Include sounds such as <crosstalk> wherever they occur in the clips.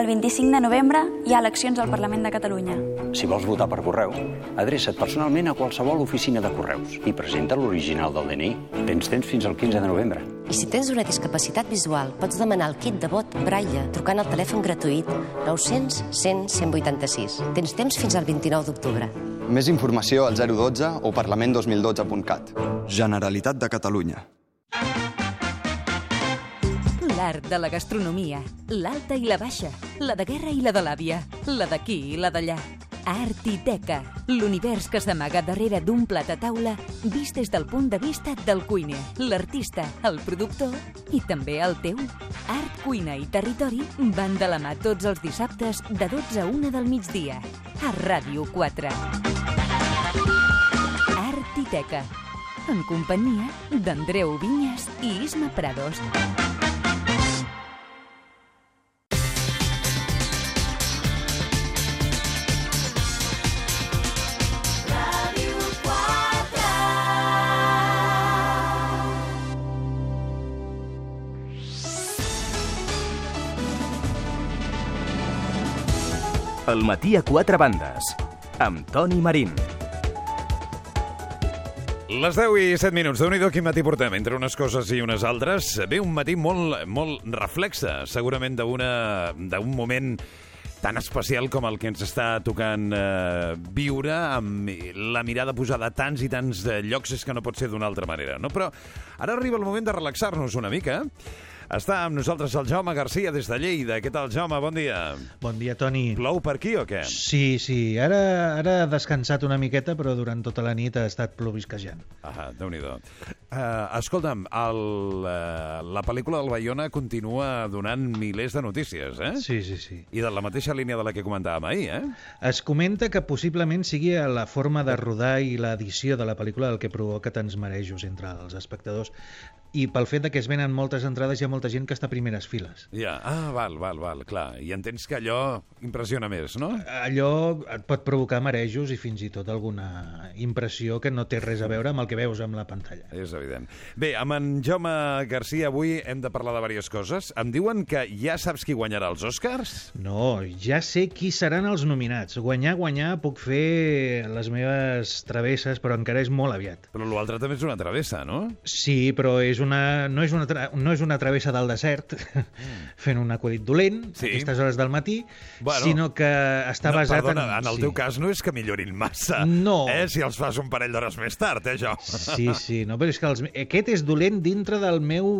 El 25 de novembre hi ha eleccions al Parlament de Catalunya. Si vols votar per correu, adreça't personalment a qualsevol oficina de correus i presenta l'original del DNI. Tens temps fins al 15 de novembre. I si tens una discapacitat visual, pots demanar el kit de vot Braille trucant al telèfon gratuït 900 100 186. Tens temps fins al 29 d'octubre. Més informació al 012 o parlament2012.cat. Generalitat de Catalunya. L'art de la gastronomia, l'alta i la baixa, la de guerra i la de l'àvia, la d'aquí i la d'allà. Artiteca, l'univers que s'amaga darrere d'un plat a taula vist des del punt de vista del cuiner, l'artista, el productor i també el teu. Art, cuina i territori van de la mà tots els dissabtes de 12 a 1 del migdia a Ràdio 4. Artiteca, en companyia d'Andreu Vinyes i Isma Prados. El matí a quatre bandes, amb Toni Marín. Les 10 i 7 minuts. déu nhi quin matí portem, entre unes coses i unes altres. Ve un matí molt, molt reflexa, segurament d'un moment tan especial com el que ens està tocant eh, viure, amb la mirada posada a tants i tants eh, llocs, és que no pot ser d'una altra manera, no? Però ara arriba el moment de relaxar-nos una mica. Està amb nosaltres el Jaume Garcia des de Lleida. Què tal, Jaume? Bon dia. Bon dia, Toni. Plou per aquí o què? Sí, sí. Ara, ara ha descansat una miqueta, però durant tota la nit ha estat plovisquejant. Ah, déu nhi uh, Escolta'm, el, uh, la pel·lícula del Bayona continua donant milers de notícies, eh? Sí, sí, sí. I de la mateixa línia de la que comentàvem ahir, eh? Es comenta que possiblement sigui la forma de rodar i l'edició de la pel·lícula el que provoca tants marejos entre els espectadors i pel fet de que es venen moltes entrades hi ha molta gent que està a primeres files. Ja, ah, val, val, val, clar. I entens que allò impressiona més, no? Allò et pot provocar marejos i fins i tot alguna impressió que no té res a veure amb el que veus amb la pantalla. És evident. Bé, amb en Jaume Garcia avui hem de parlar de diverses coses. Em diuen que ja saps qui guanyarà els Oscars? No, ja sé qui seran els nominats. Guanyar, guanyar, puc fer les meves travesses, però encara és molt aviat. Però l'altre també és una travessa, no? Sí, però és una, no, és una tra, no és una travessa del desert mm. <laughs> fent un acudit dolent sí. a aquestes hores del matí, bueno, sinó que està no, basat perdona, en... en el sí. teu cas no és que millorin massa, No. eh, si els fas un parell d'hores més tard, eh, jo. Sí, sí, no, però és que els, aquest és dolent dintre del meu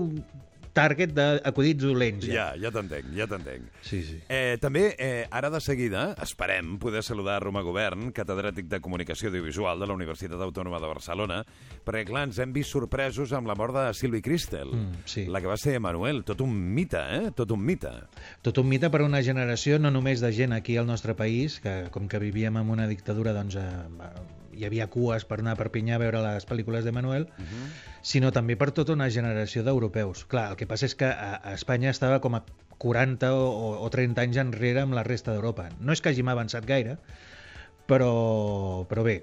target d'acudits dolents. Ja, ja t'entenc, ja t'entenc. Sí, sí. Eh, també, eh, ara de seguida, esperem poder saludar Roma Govern, catedràtic de Comunicació Audiovisual de la Universitat Autònoma de Barcelona, perquè, clar, ens hem vist sorpresos amb la mort de Sylvie Christel, Mm, sí. la que va ser Manuel, tot un mite, eh? Tot un mite. Tot un mite per a una generació, no només de gent aquí al nostre país, que com que vivíem en una dictadura, doncs eh, hi havia cues per anar a Perpinyà a veure les pel·lícules de Manuel, uh -huh. sinó també per tota una generació d'europeus. Clar, el que passa és que a, a Espanya estava com a 40 o, o 30 anys enrere amb la resta d'Europa. No és que hàgim avançat gaire, però, però bé,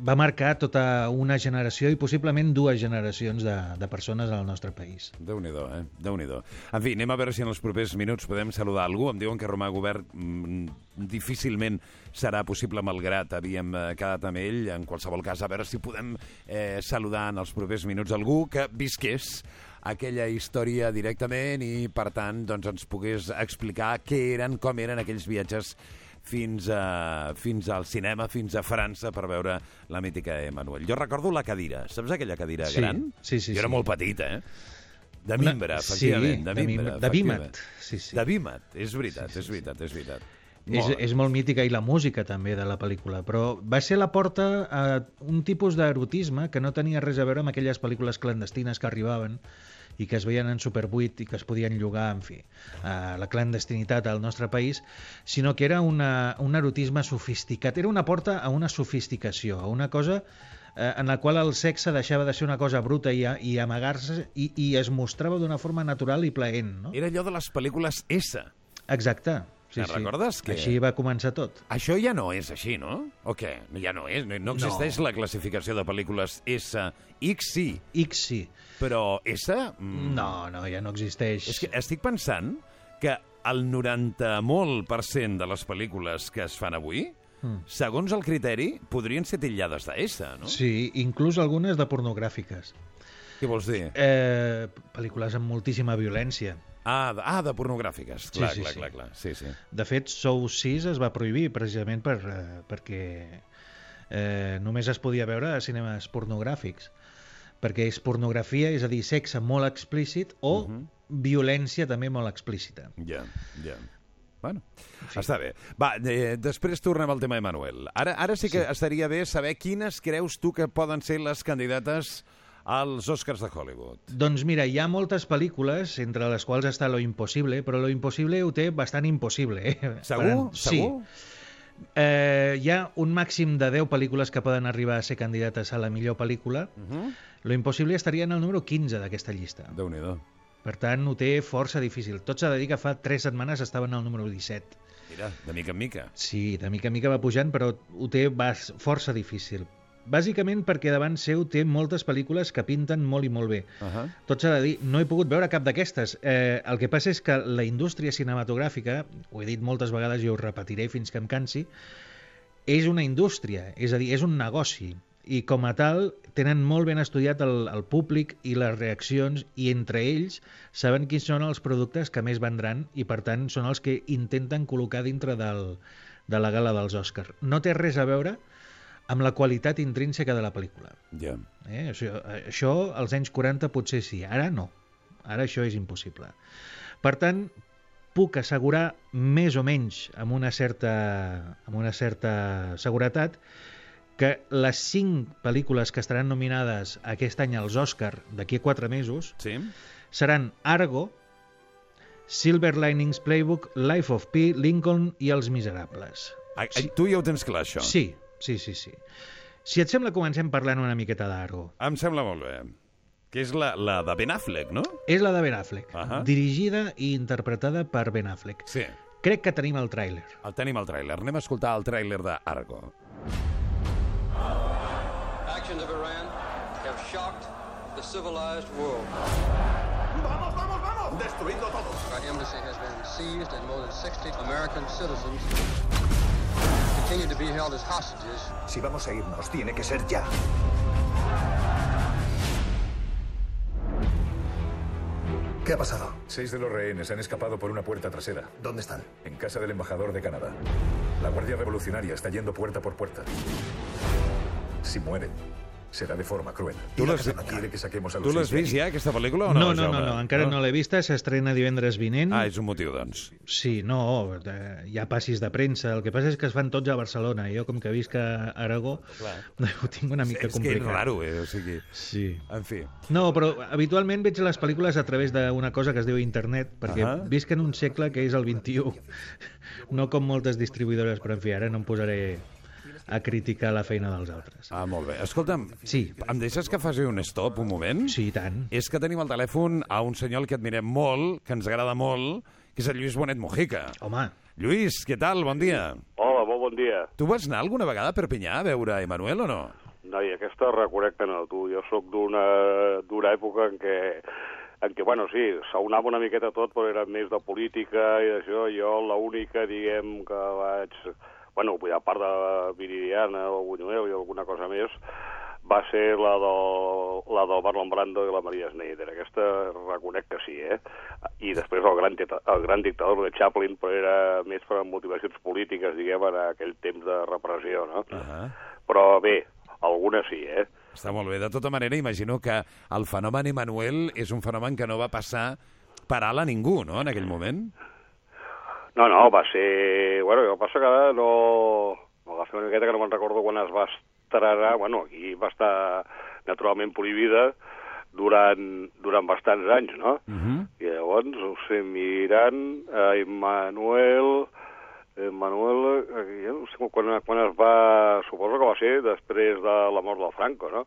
va marcar tota una generació i possiblement dues generacions de, de persones al nostre país. Déu-n'hi-do, eh? déu nhi En fi, anem a veure si en els propers minuts podem saludar algú. Em diuen que Romà Govern mm, difícilment serà possible, malgrat havíem eh, quedat amb ell. En qualsevol cas, a veure si podem eh, saludar en els propers minuts algú que visqués aquella història directament i, per tant, doncs, ens pogués explicar què eren, com eren aquells viatges fins, a, fins al cinema, fins a França, per veure la mítica Emanuel. Jo recordo la cadira. Saps aquella cadira Sí, gran? sí, sí, Jo era sí. molt petit, eh? De Una- mimbre, sí, efectivament. de de mimbre, mimbre, de vímet, sí, sí. De vímet, és veritat, Sí, sí, és veritat, és veritat. És, Molt. és molt mítica i la música també de la pel·lícula, però va ser la porta a un tipus d'erotisme que no tenia res a veure amb aquelles pel·lícules clandestines que arribaven i que es veien en Super 8 i que es podien llogar, en fi, a la clandestinitat al nostre país, sinó que era una, un erotisme sofisticat, era una porta a una sofisticació, a una cosa eh, en la qual el sexe deixava de ser una cosa bruta i, i amagar-se i, i es mostrava d'una forma natural i plaent, no? Era allò de les pel·lícules S. Exacte. Te'n recordes que- Així va començar tot. Això ja no és així, no? O què? Ja no és. No, no existeix la classificació de pel·lícules S. X sí, X sí. però S... Mm, No, no, ja no existeix. És que estic pensant que el 90 molt per cent de les pel·lícules que es fan avui, mm. segons el criteri, podrien ser titllades de S, no? Sí, inclús algunes de pornogràfiques. Què vols dir? Eh, pel·lícules amb moltíssima violència. Ah, de, ah, de pornogràfiques. Sí, Clar, sí, clar, sí. clar, clar. Sí, sí. De fet, Sou 6 es va prohibir precisament per, eh, perquè eh, només es podia veure a cinemes pornogràfics. Perquè és pornografia, és a dir, sexe molt explícit o Mhm. violència també molt explícita. Ja, ja. Bueno, està bé. Va, eh, després tornem al tema de Manuel. Ara, ara sí que sí. estaria bé saber quines creus tu que poden ser les candidates als Oscars de Hollywood. Doncs mira, hi ha moltes pel·lícules, entre les quals està Lo Impossible, però Lo Impossible ho té bastant impossible. Eh? Segur? Sí. Segur? Eh, hi ha un màxim de 10 pel·lícules que poden arribar a ser candidates a la millor pel·lícula. Uh -huh. Lo Impossible estaria en el número 15 d'aquesta llista. déu nhi Per tant, ho té força difícil. Tot s'ha de dir que fa 3 setmanes estaven al número 17. Mira, de mica en mica. Sí, de mica en mica va pujant, però ho té força difícil. Bàsicament perquè davant seu té moltes pel·lícules que pinten molt i molt bé. Uh -huh. Tot s'ha de dir, no he pogut veure cap d'aquestes. Eh, el que passa és que la indústria cinematogràfica, ho he dit moltes vegades i ho repetiré fins que em cansi, és una indústria, és a dir, és un negoci. I com a tal, tenen molt ben estudiat el, el públic i les reaccions i entre ells saben quins són els productes que més vendran i per tant són els que intenten col·locar dintre del, de la gala dels Oscars. No té res a veure amb la qualitat intrínseca de la pel·lícula. Ja. Eh? Això, això als anys 40 potser sí, ara no. Ara això és impossible. Per tant, puc assegurar més o menys amb una certa, amb una certa seguretat que les cinc pel·lícules que estaran nominades aquest any als Oscar d'aquí a quatre mesos Sí? seran Argo, Silver Linings Playbook, Life of Pi, Lincoln i Els Miserables. A, a, tu ja ho tens clar, això? Sí, sí, sí, sí. Si et sembla, comencem parlant una miqueta d'Argo. Em sembla molt bé. Que és la, la de Ben Affleck, no? És la de Ben Affleck, Ahà. dirigida i interpretada per Ben Affleck. Sí. Crec que tenim el tràiler. El tenim al tràiler. Anem a escoltar el tràiler d'Argo. Actions of Iran have shocked the civilized world. ¡Vamos, vamos, vamos! ¡Destruidlo todo! Our embassy has been seized and more than 60 American citizens Si vamos a irnos, tiene que ser ya. ¿Qué ha pasado? Seis de los rehenes han escapado por una puerta trasera. ¿Dónde están? En casa del embajador de Canadá. La Guardia Revolucionaria está yendo puerta por puerta. Si mueren, serà de forma cruel. Tu l'has- Quiere que saquemos a los Tu l'has vist ja, aquesta pel·lícula, o no, no, no, no, no, encara no, l'he vista, s'estrena divendres vinent. Ah, és un motiu, doncs. Sí, no, hi ha passis de premsa. El que passa és que es fan tots a Barcelona. Jo, com que visc a Aragó, ho tinc una mica és que complicat. és raro, eh? O sigui... Sí. En fi. No, però habitualment veig les pel·lícules a través d'una cosa que es diu internet, perquè Ahà. visc en un segle que és el 21, no com moltes distribuïdores, però en fi, ara no em posaré a criticar la feina dels altres. Ah, molt bé. Escolta'm, sí. em deixes que faci un stop un moment? Sí, i tant. És que tenim al telèfon a un senyor que admirem molt, que ens agrada molt, que és el Lluís Bonet Mojica. Home. Lluís, què tal? Bon dia. Hola, molt bon dia. Tu vas anar alguna vegada a Perpinyà a veure a Emanuel o no? Noi, aquesta reconec que no, tu. Jo sóc d'una d'una època en què en què, bueno, sí, s'aunava una miqueta tot, però era més de política i d'això. Jo l'única, diguem, que vaig... Bueno, a part de Viridiana o Buñuel i alguna cosa més, va ser la del, la del Marlon Brando i la Maria Schneider. Aquesta reconec que sí, eh? I després el gran, el gran dictador de Chaplin, però era més per motivacions polítiques, diguem, en aquell temps de repressió, no? Uh -huh. Però bé, alguna sí, eh? Està molt bé. De tota manera, imagino que el fenomen Emanuel és un fenomen que no va passar per alt a ningú, no?, en aquell moment. No, no, va ser... Bueno, que passa que no... M'agafé una miqueta que no me'n recordo quan es va estrenar. Bueno, aquí va estar naturalment prohibida durant, durant bastants anys, no? Uh -huh. I llavors, ho sé, mirant, eh, Emmanuel... Emmanuel, jo no sé quan, quan es va... Suposo que va ser després de la mort del Franco, no?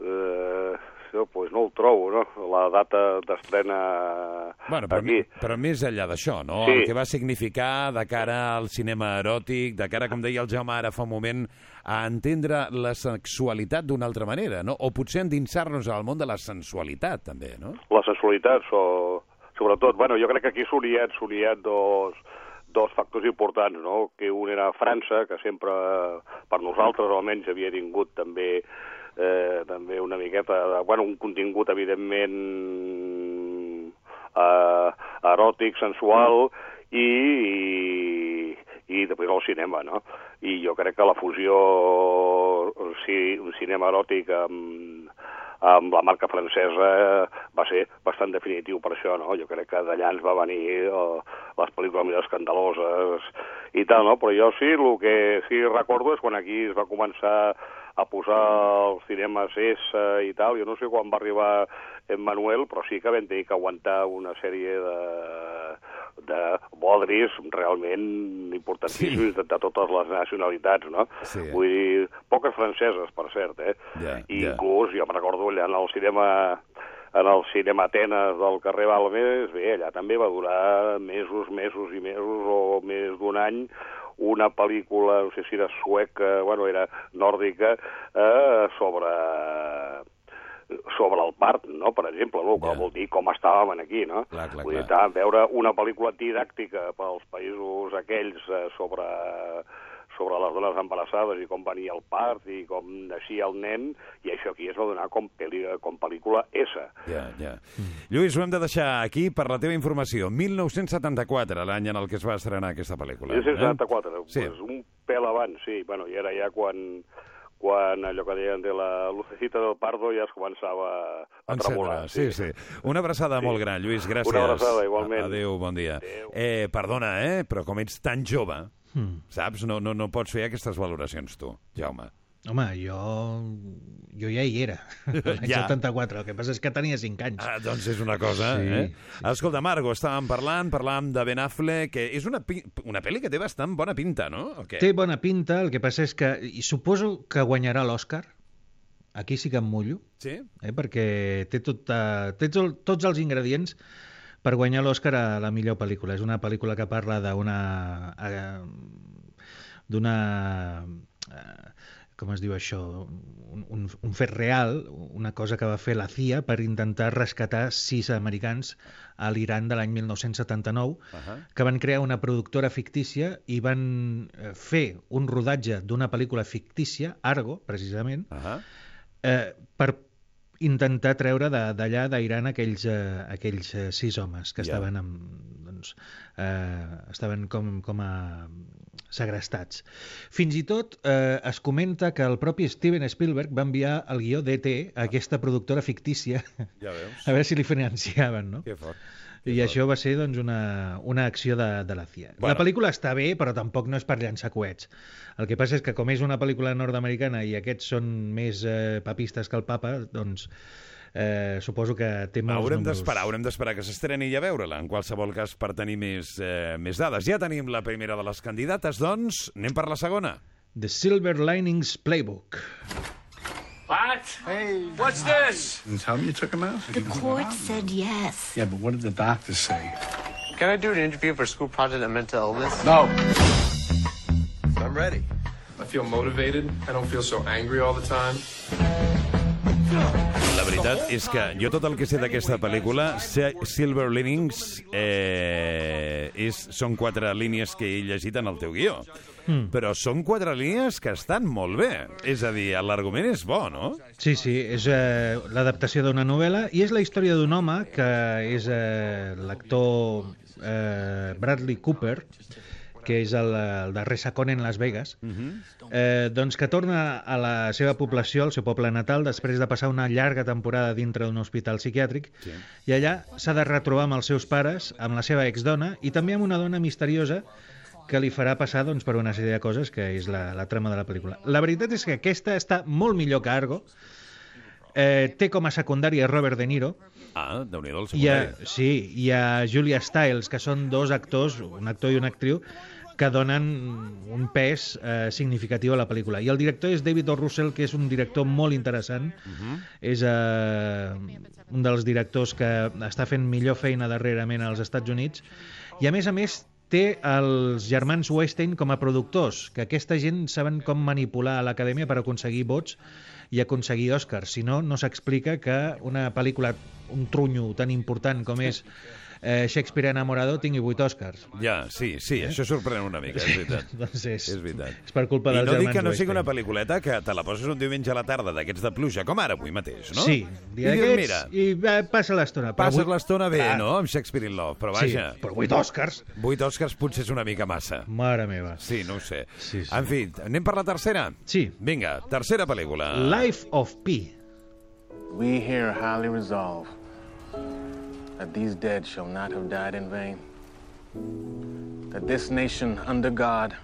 Eh, això, pues no ho trobo, no? La data d'estrena Bueno, però, aquí. però més enllà d'això, no? Sí. El que va significar de cara al cinema eròtic, de cara, com deia el Jaume ara fa un moment, a entendre la sexualitat d'una altra manera, no? O potser endinsar-nos al món de la sensualitat, també, no? La sensualitat, so, sobretot, bueno, jo crec que aquí s'unien, s'unien dos, dos factors importants, no? que un era França, que sempre, per nosaltres almenys, havia tingut també eh, també una miqueta de, bueno, un contingut evidentment eh, eròtic, sensual i, i, i després el cinema, no? I jo crec que la fusió sí, un cinema eròtic amb, amb la marca francesa va ser bastant definitiu per això, no? Jo crec que d'allà ens va venir eh, les pel·lícules més escandaloses i tal, no? Però jo sí, el que sí recordo és quan aquí es va començar a posar els cinemes S i tal, jo no sé quan va arribar en Manuel, però sí que vam tenir que aguantar una sèrie de, de bodris realment importantíssims sí. de, de totes les nacionalitats, no? Sí. Vull dir, poques franceses, per cert, eh? Ja, I ja. inclús, jo me'n recordo allà en el cinema en el cinema Atenes del carrer Balmes, bé, allà també va durar mesos, mesos i mesos o més d'un any una pel·lícula, no sé si era sueca, bueno, era nòrdica, eh, sobre sobre el part, no?, per exemple, no? que vol dir com estàvem aquí, no? Clar, clar, Vull dir, clar. veure una pel·lícula didàctica pels països aquells eh, sobre sobre les dones embarassades i com venia el part i com naixia el nen, i això aquí es va donar com, peli, com pel·lícula S. Ja, ja. Lluís, ho hem de deixar aquí per la teva informació. 1974, l'any en el que es va estrenar aquesta pel·lícula. 1974, Eh? Sí. pues un pèl abans, sí. Bueno, i era ja quan, quan allò que deien de la lucecita del pardo ja es començava a tremolar. Encendre, sí, sí. Una abraçada Sí. molt gran, Lluís, gràcies. Una abraçada, igualment. Adéu, bon dia. Eh, perdona, eh, però com ets tan jove, Mm. saps? No, no, no pots fer aquestes valoracions, tu, Jaume. Home, jo, jo ja hi era, <laughs> l'any Ja. 74. El que passa és que tenia 5 anys. Ah, doncs és una cosa, Sí, eh? Escolta, Margo, estàvem parlant, parlàvem de Ben Affleck, que és una, una pel·li que té bastant bona pinta, no? O què? Té bona pinta, el que passa és que... I suposo que guanyarà l'Oscar. Aquí sí que em mullo. Sí? Eh, perquè té, tot, uh, té tot, tots els ingredients per guanyar l'Oscar a la millor pel·lícula. És una pel·lícula que parla d'una... Uh, d'una... Uh, com es diu això? Un, un, un fet real, una cosa que va fer la CIA per intentar rescatar sis americans a l'Iran de l'any 1979 Ahà. que van crear una productora fictícia i van eh, fer un rodatge d'una pel·lícula fictícia, Argo, precisament, Ahà. eh, per intentar treure d'allà d'Iran aquells, eh, aquells eh, sis homes que Ja. estaven amb, doncs, eh, estaven com, com a segrestats. Fins i tot eh, es comenta que el propi Steven Spielberg va enviar el guió d'E.T. a aquesta productora fictícia Ja veus. <laughs> a veure si li financiaven, no? Que fort. I això va ser doncs, una, una acció de, de la CIA. Bueno. La pel·lícula està bé, però tampoc no és per llançar coets. El que passa és que com és una pel·lícula nord-americana i aquests són més eh, papistes que el papa, doncs eh, suposo que té molts Haurem números. d'esperar, haurem d'esperar que s'estreni i a veure-la, en qualsevol cas, per tenir més, eh, més dades. Ja tenim la primera de les candidates, doncs anem per la segona. The Silver Linings Playbook. What? Hey. What's this? Didn't tell me you took him out? The court said yes. Yeah, but what did the doctors say? Can I do an interview for a school project on mental illness? No. I'm ready. I feel motivated. I don't feel so angry all the time. La veritat és que jo tot el que sé d'aquesta pel·lícula, Si- Silver Linings, eh, és, són quatre línies que he llegit en el teu guió. Mm. Però són quatre línies que estan molt bé. És a dir, l'argument és bo, no? Sí, sí, és eh, l'adaptació d'una novel·la i és la història d'un home que és eh, l'actor eh, Bradley Cooper, que és el, el de Resacón en Las Vegas, eh, doncs que torna a la seva població, al seu poble natal, després de passar una llarga temporada dintre d'un hospital psiquiàtric, Sí. i allà s'ha de retrobar amb els seus pares, amb la seva exdona i també amb una dona misteriosa que li farà passar doncs, per una sèrie de coses que és la, la trama de la pel·lícula. La veritat és que aquesta està molt millor que Argo. Eh, té com a secundària Robert De Niro Ah, déu nhi el i a, secundari. sí, i a Julia Stiles, que són dos actors, un actor i una actriu, que donen un pes eh, significatiu a la pel·lícula. I el director és David O. Russell, que és un director molt interessant. Mhm. És eh, un dels directors que està fent millor feina darrerament als Estats Units. I a més a més té els germans Weinstein com a productors, que aquesta gent saben com manipular l'acadèmia per aconseguir vots i aconseguir Oscars. Si no, no s'explica que una pel·lícula, un trunyo tan important com és eh, Shakespeare enamorado tingui 8 Oscars. Ja, sí, sí, Eh? això sorprèn una mica, és veritat. <laughs> doncs és, és veritat. és per culpa I dels no dic germans que no sigui una pel·lículeta que te la poses un diumenge a la tarda d'aquests de pluja, com ara avui mateix, no? Sí, I dia dius, d'aquests, mira, i eh, passa l'estona. passes avui- l'estona bé, Ah, no?, amb Shakespeare in Love, però Sí, vaja... però 8 Oscars. 8 Oscars potser és una mica massa. Mare meva. Sí, no ho sé. Sí, sí. En fi, anem per la tercera? Sí. Vinga, tercera pel·lícula. Life of Pi. We here highly resolve that these dead shall not have died in vain, that this nation under God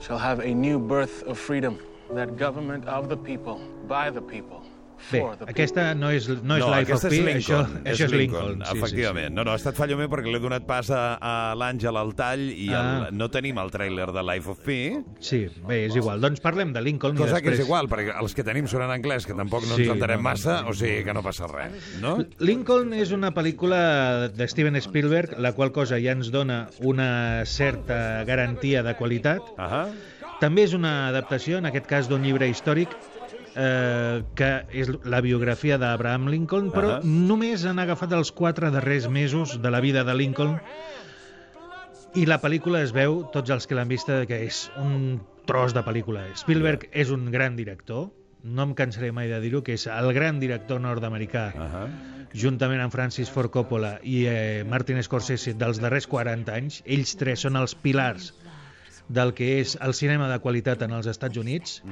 shall have a new birth of freedom, that government of the people, by the people, Bé, aquesta no és, no és no, Life of Pi, és Lincoln, això, això és Lincoln. sí, efectivament. Sí, No, no, ha estat fallo meu perquè l'he donat pas a, a l'Àngel al tall i Ah. el, no tenim el tràiler de Life of Pi, sí. sí, bé, és igual. Doncs parlem de Lincoln cosa i que després... és igual, perquè els que tenim són en anglès, que tampoc no Sí, ens entenem no, no, massa, no. o sigui que no passa res, no? Lincoln és una pel·lícula de Steven Spielberg, la qual cosa ja ens dona una certa garantia de qualitat. -huh. També és una adaptació, en aquest cas, d'un llibre històric eh, que és la biografia d'Abraham Lincoln, però Ahà. només han agafat els quatre darrers mesos de la vida de Lincoln i la pel·lícula es veu, tots els que l'han vista, que és un tros de pel·lícula. Spielberg és un gran director, no em cansaré mai de dir-ho, que és el gran director nord-americà, Uh -huh. juntament amb Francis Ford Coppola i eh, Martin Scorsese dels darrers 40 anys. Ells tres són els pilars del que és el cinema de qualitat en els Estats Units.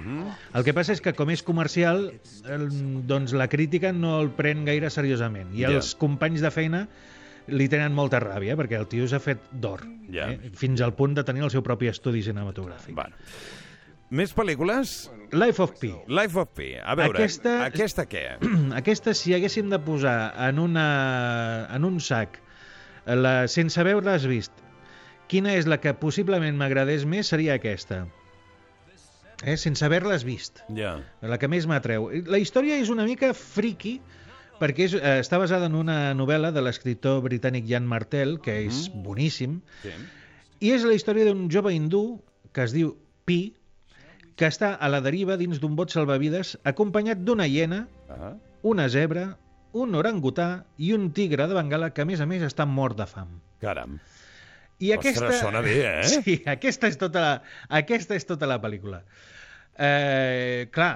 El que passa és que com és comercial, el, doncs la crítica no el pren gaire seriosament i Ja. els companys de feina li tenen molta ràbia perquè el tio s'ha fet d'or, Ja. eh? fins al punt de tenir el seu propi estudi cinematogràfic. Bueno. Més pel·lícules? Life of Pi. Life of Pi. A veure, Aquesta- aquesta què? <clears throat> Aquesta, si haguéssim de posar en, una, en un sac, la, sense haver-les vist, quina és la que possiblement m'agradés més, seria aquesta. Eh? Sense haver-les vist. Ja. La que més m'atreu. La història és una mica friki, perquè és, eh, està basada en una novel·la de l'escriptor britànic Jan Martel, que és boníssim, Sí. i és la història d'un jove hindú que es diu Pi, que està a la deriva dins d'un bot salvavides acompanyat d'una hiena, Ah. una zebra, un orangutà i un tigre de Bengala que, a més a més, està mort de fam. Caram. I Ostres, aquesta... sona bé, eh? <laughs> Sí, aquesta és tota la, aquesta és tota la pel·lícula. Eh, clar,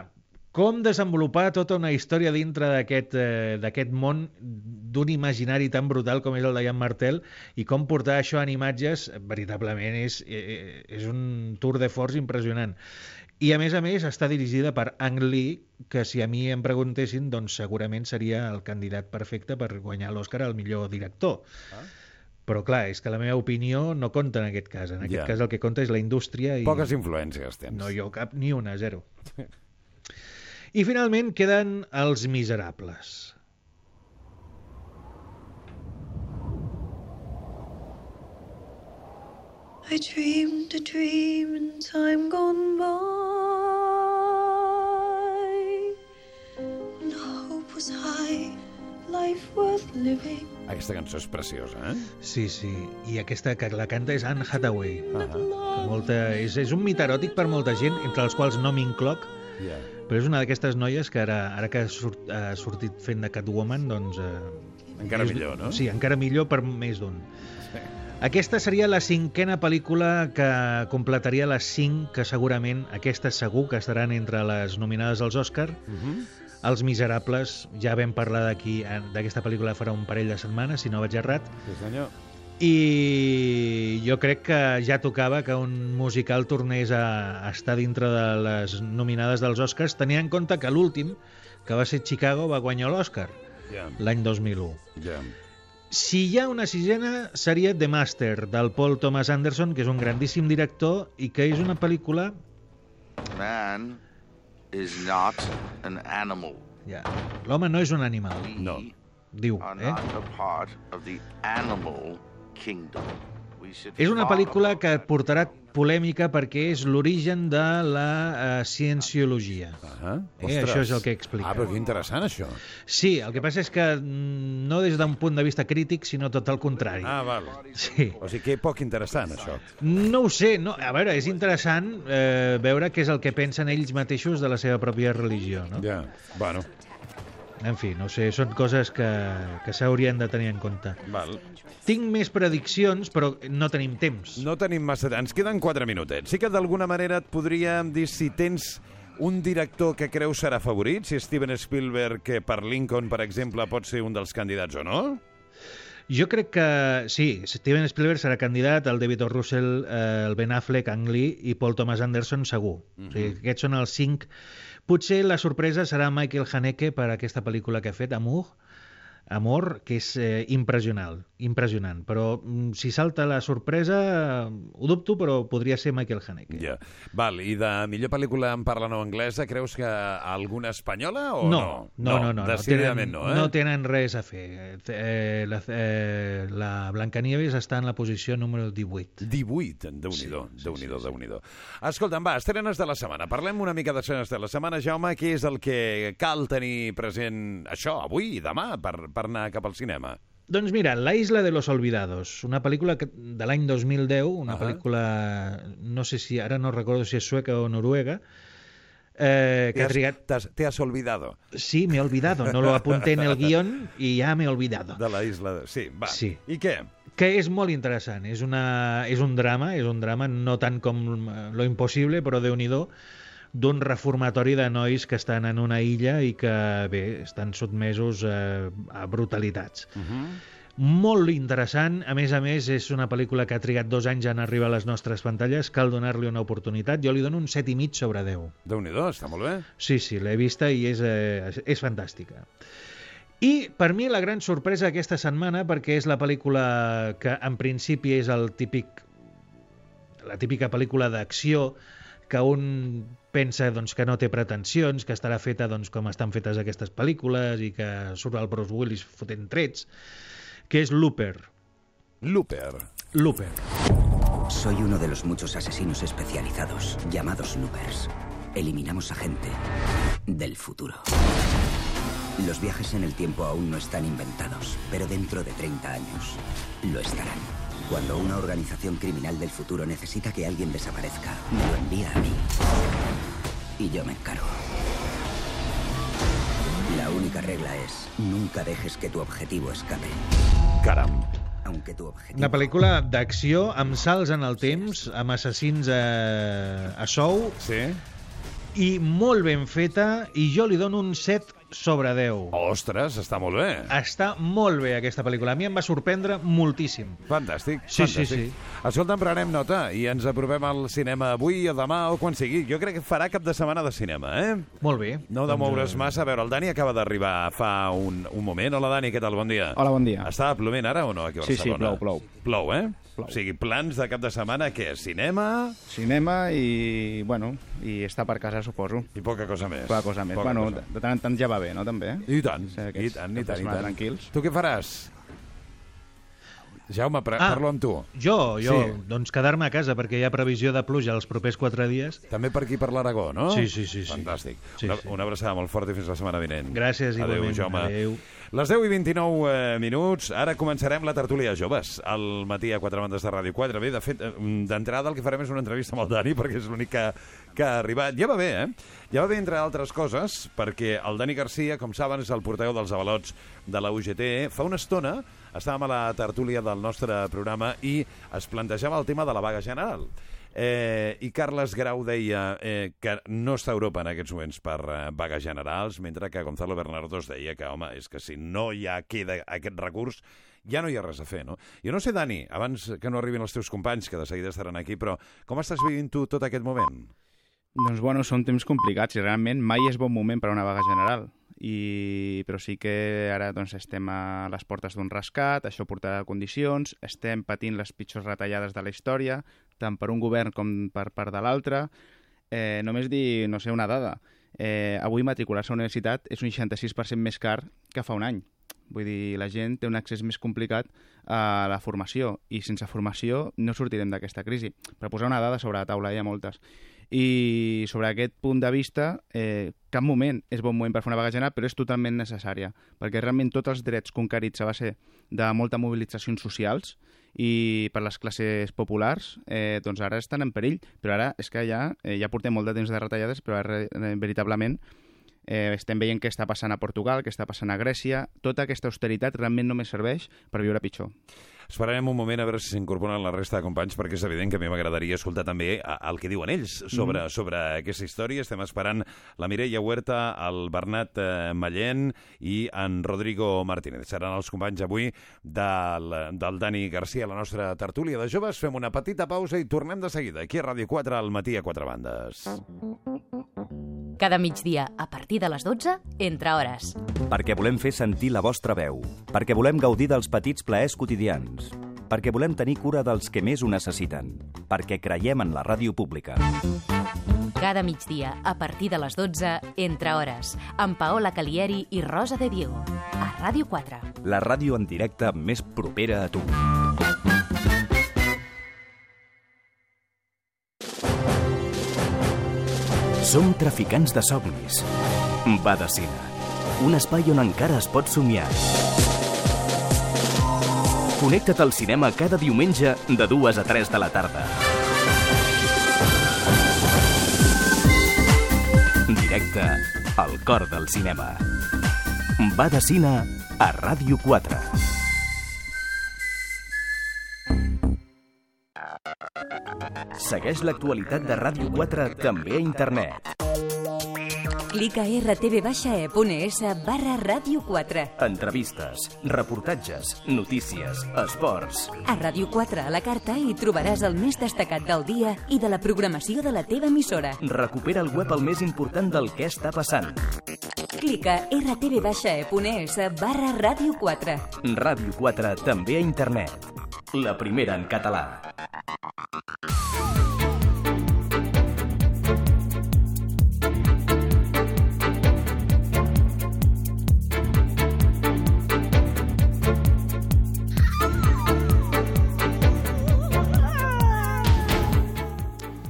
com desenvolupar tota una història dintre d'aquest eh, món d'un imaginari tan brutal com és el de Jan Martel i com portar això en imatges veritablement és, eh, és un tour de force impressionant. I a més a més està dirigida per Ang Lee, que si a mi em preguntessin, doncs segurament seria el candidat perfecte per guanyar l'Oscar al millor director. Ah. Però clar, és que la meva opinió no compta en aquest cas. En aquest Ja. cas el que compta és la indústria i... Poques influències tens. No, jo cap, ni una, zero. I finalment queden els miserables. I dreamed a dream in time gone by when hope was high, life worth living. Aquesta cançó és preciosa, eh? Sí, sí. I aquesta que la canta és Anne Hathaway. Uh que molta, és, és un mit eròtic per molta gent, entre els quals no m'incloc, Yeah. però és una d'aquestes noies que ara, ara que ha, sort, ha sortit fent de Catwoman, doncs... Eh, Encara és- millor, no? Sí, encara millor per més d'un. Aquesta seria la cinquena pel·lícula que completaria les cinc que segurament, aquestes segur que estaran entre les nominades als Òscar. Mhm. Els Miserables, ja vam parlar d'aquí eh, d'aquesta pel·lícula farà un parell de setmanes, si no vaig errat. Sí, senyor. I jo crec que ja tocava que un musical tornés a, a estar dintre de les nominades dels Oscars, tenint en compte que l'últim, que va ser Chicago, va guanyar l'Oscar Ja. l'any 2001. Ja. Si hi ha una sisena, seria The Master, del Paul Thomas Anderson, que és un grandíssim director i que és una pel·lícula... Man is not an animal. Ja, l'home no és un animal. No. Diu, Are eh? not a part of the animal kingdom. We És una pel·lícula que portarà polèmica perquè és l'origen de la uh, cienciologia. Ah, Eh, ostres. això és el que explica. Ah, però que interessant, això. Sí, el que passa és que mm, no des d'un punt de vista crític, sinó tot el contrari. Ah, val. Sí. O sigui que poc interessant, això. No ho sé, no, a veure, és interessant eh, veure què és el que pensen ells mateixos de la seva pròpia religió, no? Ja, bueno. En fi, no sé, són coses que, que s'haurien de tenir en compte. Val. Tinc més prediccions, però no tenim temps. No tenim massa... Ens queden 4 minutets. Sí que d'alguna manera et podríem dir si tens un director que creus serà favorit, si Steven Spielberg, que per Lincoln, per exemple, pot ser un dels candidats o no? Jo crec que sí, Steven Spielberg serà candidat, el David O. Russell, eh, el Ben Affleck, Ang Lee i Paul Thomas Anderson segur. Mm -hmm. o sigui, aquests són els cinc. Potser la sorpresa serà Michael Haneke per aquesta pel·lícula que ha fet, Amour, Amor, que és eh, impressionant, impressionant. Però mm, si salta la sorpresa, eh, ho dubto, però podria ser Michael Haneke. Ja. Val, i de millor pel·lícula en parla no anglesa, creus que alguna espanyola o no? No, no, no. no, Decididament no, no, tenen, eh? no tenen res a fer. Eh, la, eh, la Blancanieves està en la posició número 18. 18, déu-n'hi-do, sí, déu-n'hi-do, sí, déu-n'hi-do. Escolta'm, va, estrenes de la setmana. Parlem una mica d'estrenes de la setmana. Jaume, què és el que cal tenir present això, avui i demà, per, per anar cap al cinema? Doncs mira, La isla de los olvidados, una pel·lícula de l'any 2010, una Ahà. pel·lícula, no sé si, ara no recordo si és sueca o noruega, eh, que Te ha has, trigat... t'has- te has olvidado. Sí, me he olvidado, no lo apunté en el <laughs> guión y ya me he olvidado. De la isla... De... Sí, va. Sí. I què? que és molt interessant. És, una, és un drama, és un drama no tant com eh, Lo Impossible, però déu nhi d'un reformatori de nois que estan en una illa i que, bé, estan sotmesos eh, a brutalitats. Uh -huh. Molt interessant, a més a més és una pel·lícula que ha trigat dos anys en arribar a les nostres pantalles, cal donar-li una oportunitat. Jo li dono un 7 i mig sobre 10. déu nhi està molt bé. Sí, sí, l'he vista i és, eh, és fantàstica. I per mi la gran sorpresa aquesta setmana, perquè és la pel·lícula que en principi és el típic la típica pel·lícula d'acció que un pensa doncs, que no té pretensions, que estarà feta doncs, com estan fetes aquestes pel·lícules i que surt el Bruce Willis fotent trets, que és Looper. Looper. Looper. Soy uno de los muchos asesinos especializados llamados loopers. Eliminamos a gente del futuro. Los viajes en el tiempo aún no están inventados, pero dentro de 30 años lo estarán. Cuando una organización criminal del futuro necesita que alguien desaparezca, me lo envía a mí. Y yo me encargo. La única regla es, nunca dejes que tu objetivo escape. Caram. Aunque tu objetivo... Una pel·lícula d'acció amb salts en el temps, amb assassins a, a sou, sí. i molt ben feta, i jo li dono un 7 sobre 10. Ostres, està molt bé. Està molt bé aquesta pel·lícula. A mi em va sorprendre moltíssim. Fantàstic, Sí, fantàstic. sí, sí. Escolta'm, prenem nota i ens aprovem al cinema avui o demà o quan sigui. Jo crec que farà cap de setmana de cinema, eh? Molt bé. No de Doncs, moure's eh, massa. A veure, el Dani acaba d'arribar fa un, un moment. Hola, Dani, què tal? Bon dia. Hola, bon dia. Està plovent ara o no, aquí a Sí, sí, Barcelona? plou, plou. Plou, eh? Plou. O sigui, plans de cap de setmana, què? Cinema? Cinema i, bueno, i estar per casa, suposo. I poca cosa més. Poca cosa més. Poca bueno, cosa. de, tant en tant ja va bé, no, també? I tant, Sí, i aquests tant, i caps de tant, i tant. Tranquils. Tu què faràs? Jaume, Ah. parlo amb tu. Jo, jo, Sí. doncs quedar-me a casa perquè hi ha previsió de pluja els propers quatre dies. També per aquí, per l'Aragó, no? Sí, sí, sí, sí. Fantàstic. Sí, una, sí. una abraçada molt forta i fins la setmana vinent. Gràcies, Adéu, igualment. Jaume. Adéu. Les 10 i 29 eh, minuts, ara començarem la tertúlia joves, al matí a quatre bandes de Ràdio 4. Bé, de fet, eh, d'entrada el que farem és una entrevista amb el Dani, perquè és l'únic que, que ha arribat. Ja va bé, eh? Ja va bé, entre altres coses, perquè el Dani Garcia, com saben, és el portaveu dels avalots de la UGT. Fa una estona estàvem a la tertúlia del nostre programa i es plantejava el tema de la vaga general. Eh, I Carles Grau deia eh, que no està a Europa en aquests moments per eh, vagues generals, mentre que Gonzalo Bernardos deia que, home, és que si no ja queda aquest recurs, ja no hi ha res a fer, no? Jo no sé, Dani, abans que no arribin els teus companys, que de seguida estaran aquí, però com estàs vivint tu tot aquest moment? Doncs bueno, són temps complicats i realment mai és bon moment per a una vaga general. I... Però sí que ara doncs, estem a les portes d'un rescat, això portarà condicions, estem patint les pitjors retallades de la història, tant per un govern com per part de l'altre. Eh, només dir, no sé, una dada. Eh, avui matricular-se a la universitat és un 66% més car que fa un any. Vull dir, la gent té un accés més complicat a la formació i sense formació no sortirem d'aquesta crisi. Per posar una dada sobre la taula, hi ha moltes. I sobre aquest punt de vista, eh, cap moment és bon moment per fer una vaga general, però és totalment necessària, perquè realment tots els drets conquerits a base de molta mobilitzacions socials i per les classes populars, eh, doncs ara estan en perill, però ara és que ja, eh, ja portem molt de temps de retallades, però ara, eh, veritablement Eh, estem veient què està passant a Portugal, què està passant a Grècia. Tota aquesta austeritat realment només serveix per viure pitjor. Esperarem un moment a veure si s'incorporen la resta de companys, perquè és evident que a mi m'agradaria escoltar també a- el que diuen ells sobre, Mhm. sobre aquesta història. Estem esperant la Mireia Huerta, el Bernat eh, Mallent i en Rodrigo Martínez. Seran els companys avui del, del Dani Garcia, la nostra tertúlia de joves. Fem una petita pausa i tornem de seguida. Aquí a Ràdio 4, al matí a quatre bandes. Cada migdia, a partir de les 12, entre hores. Perquè volem fer sentir la vostra veu. Perquè volem gaudir dels petits plaers quotidians. Perquè volem tenir cura dels que més ho necessiten. Perquè creiem en la ràdio pública. Cada migdia, a partir de les 12, entre hores, amb Paola Calieri i Rosa de Diego. A Ràdio 4. La ràdio en directe més propera a tu. Som traficants de somnis. Badacina. Un espai on encara es pot somiar. Connecta't al cinema cada diumenge de 2 a 3 de la tarda. Directe al cor del cinema. Badacina a Ràdio 4. Segueix l'actualitat de Ràdio 4 també a internet. Clica a rtv-e.es barra Ràdio 4. Entrevistes, reportatges, notícies, esports. A Ràdio 4 a la carta hi trobaràs el més destacat del dia i de la programació de la teva emissora. Recupera al web el més important del que està passant. Clica a rtv-e.es barra Ràdio 4. Ràdio 4 també a internet. La primera en català.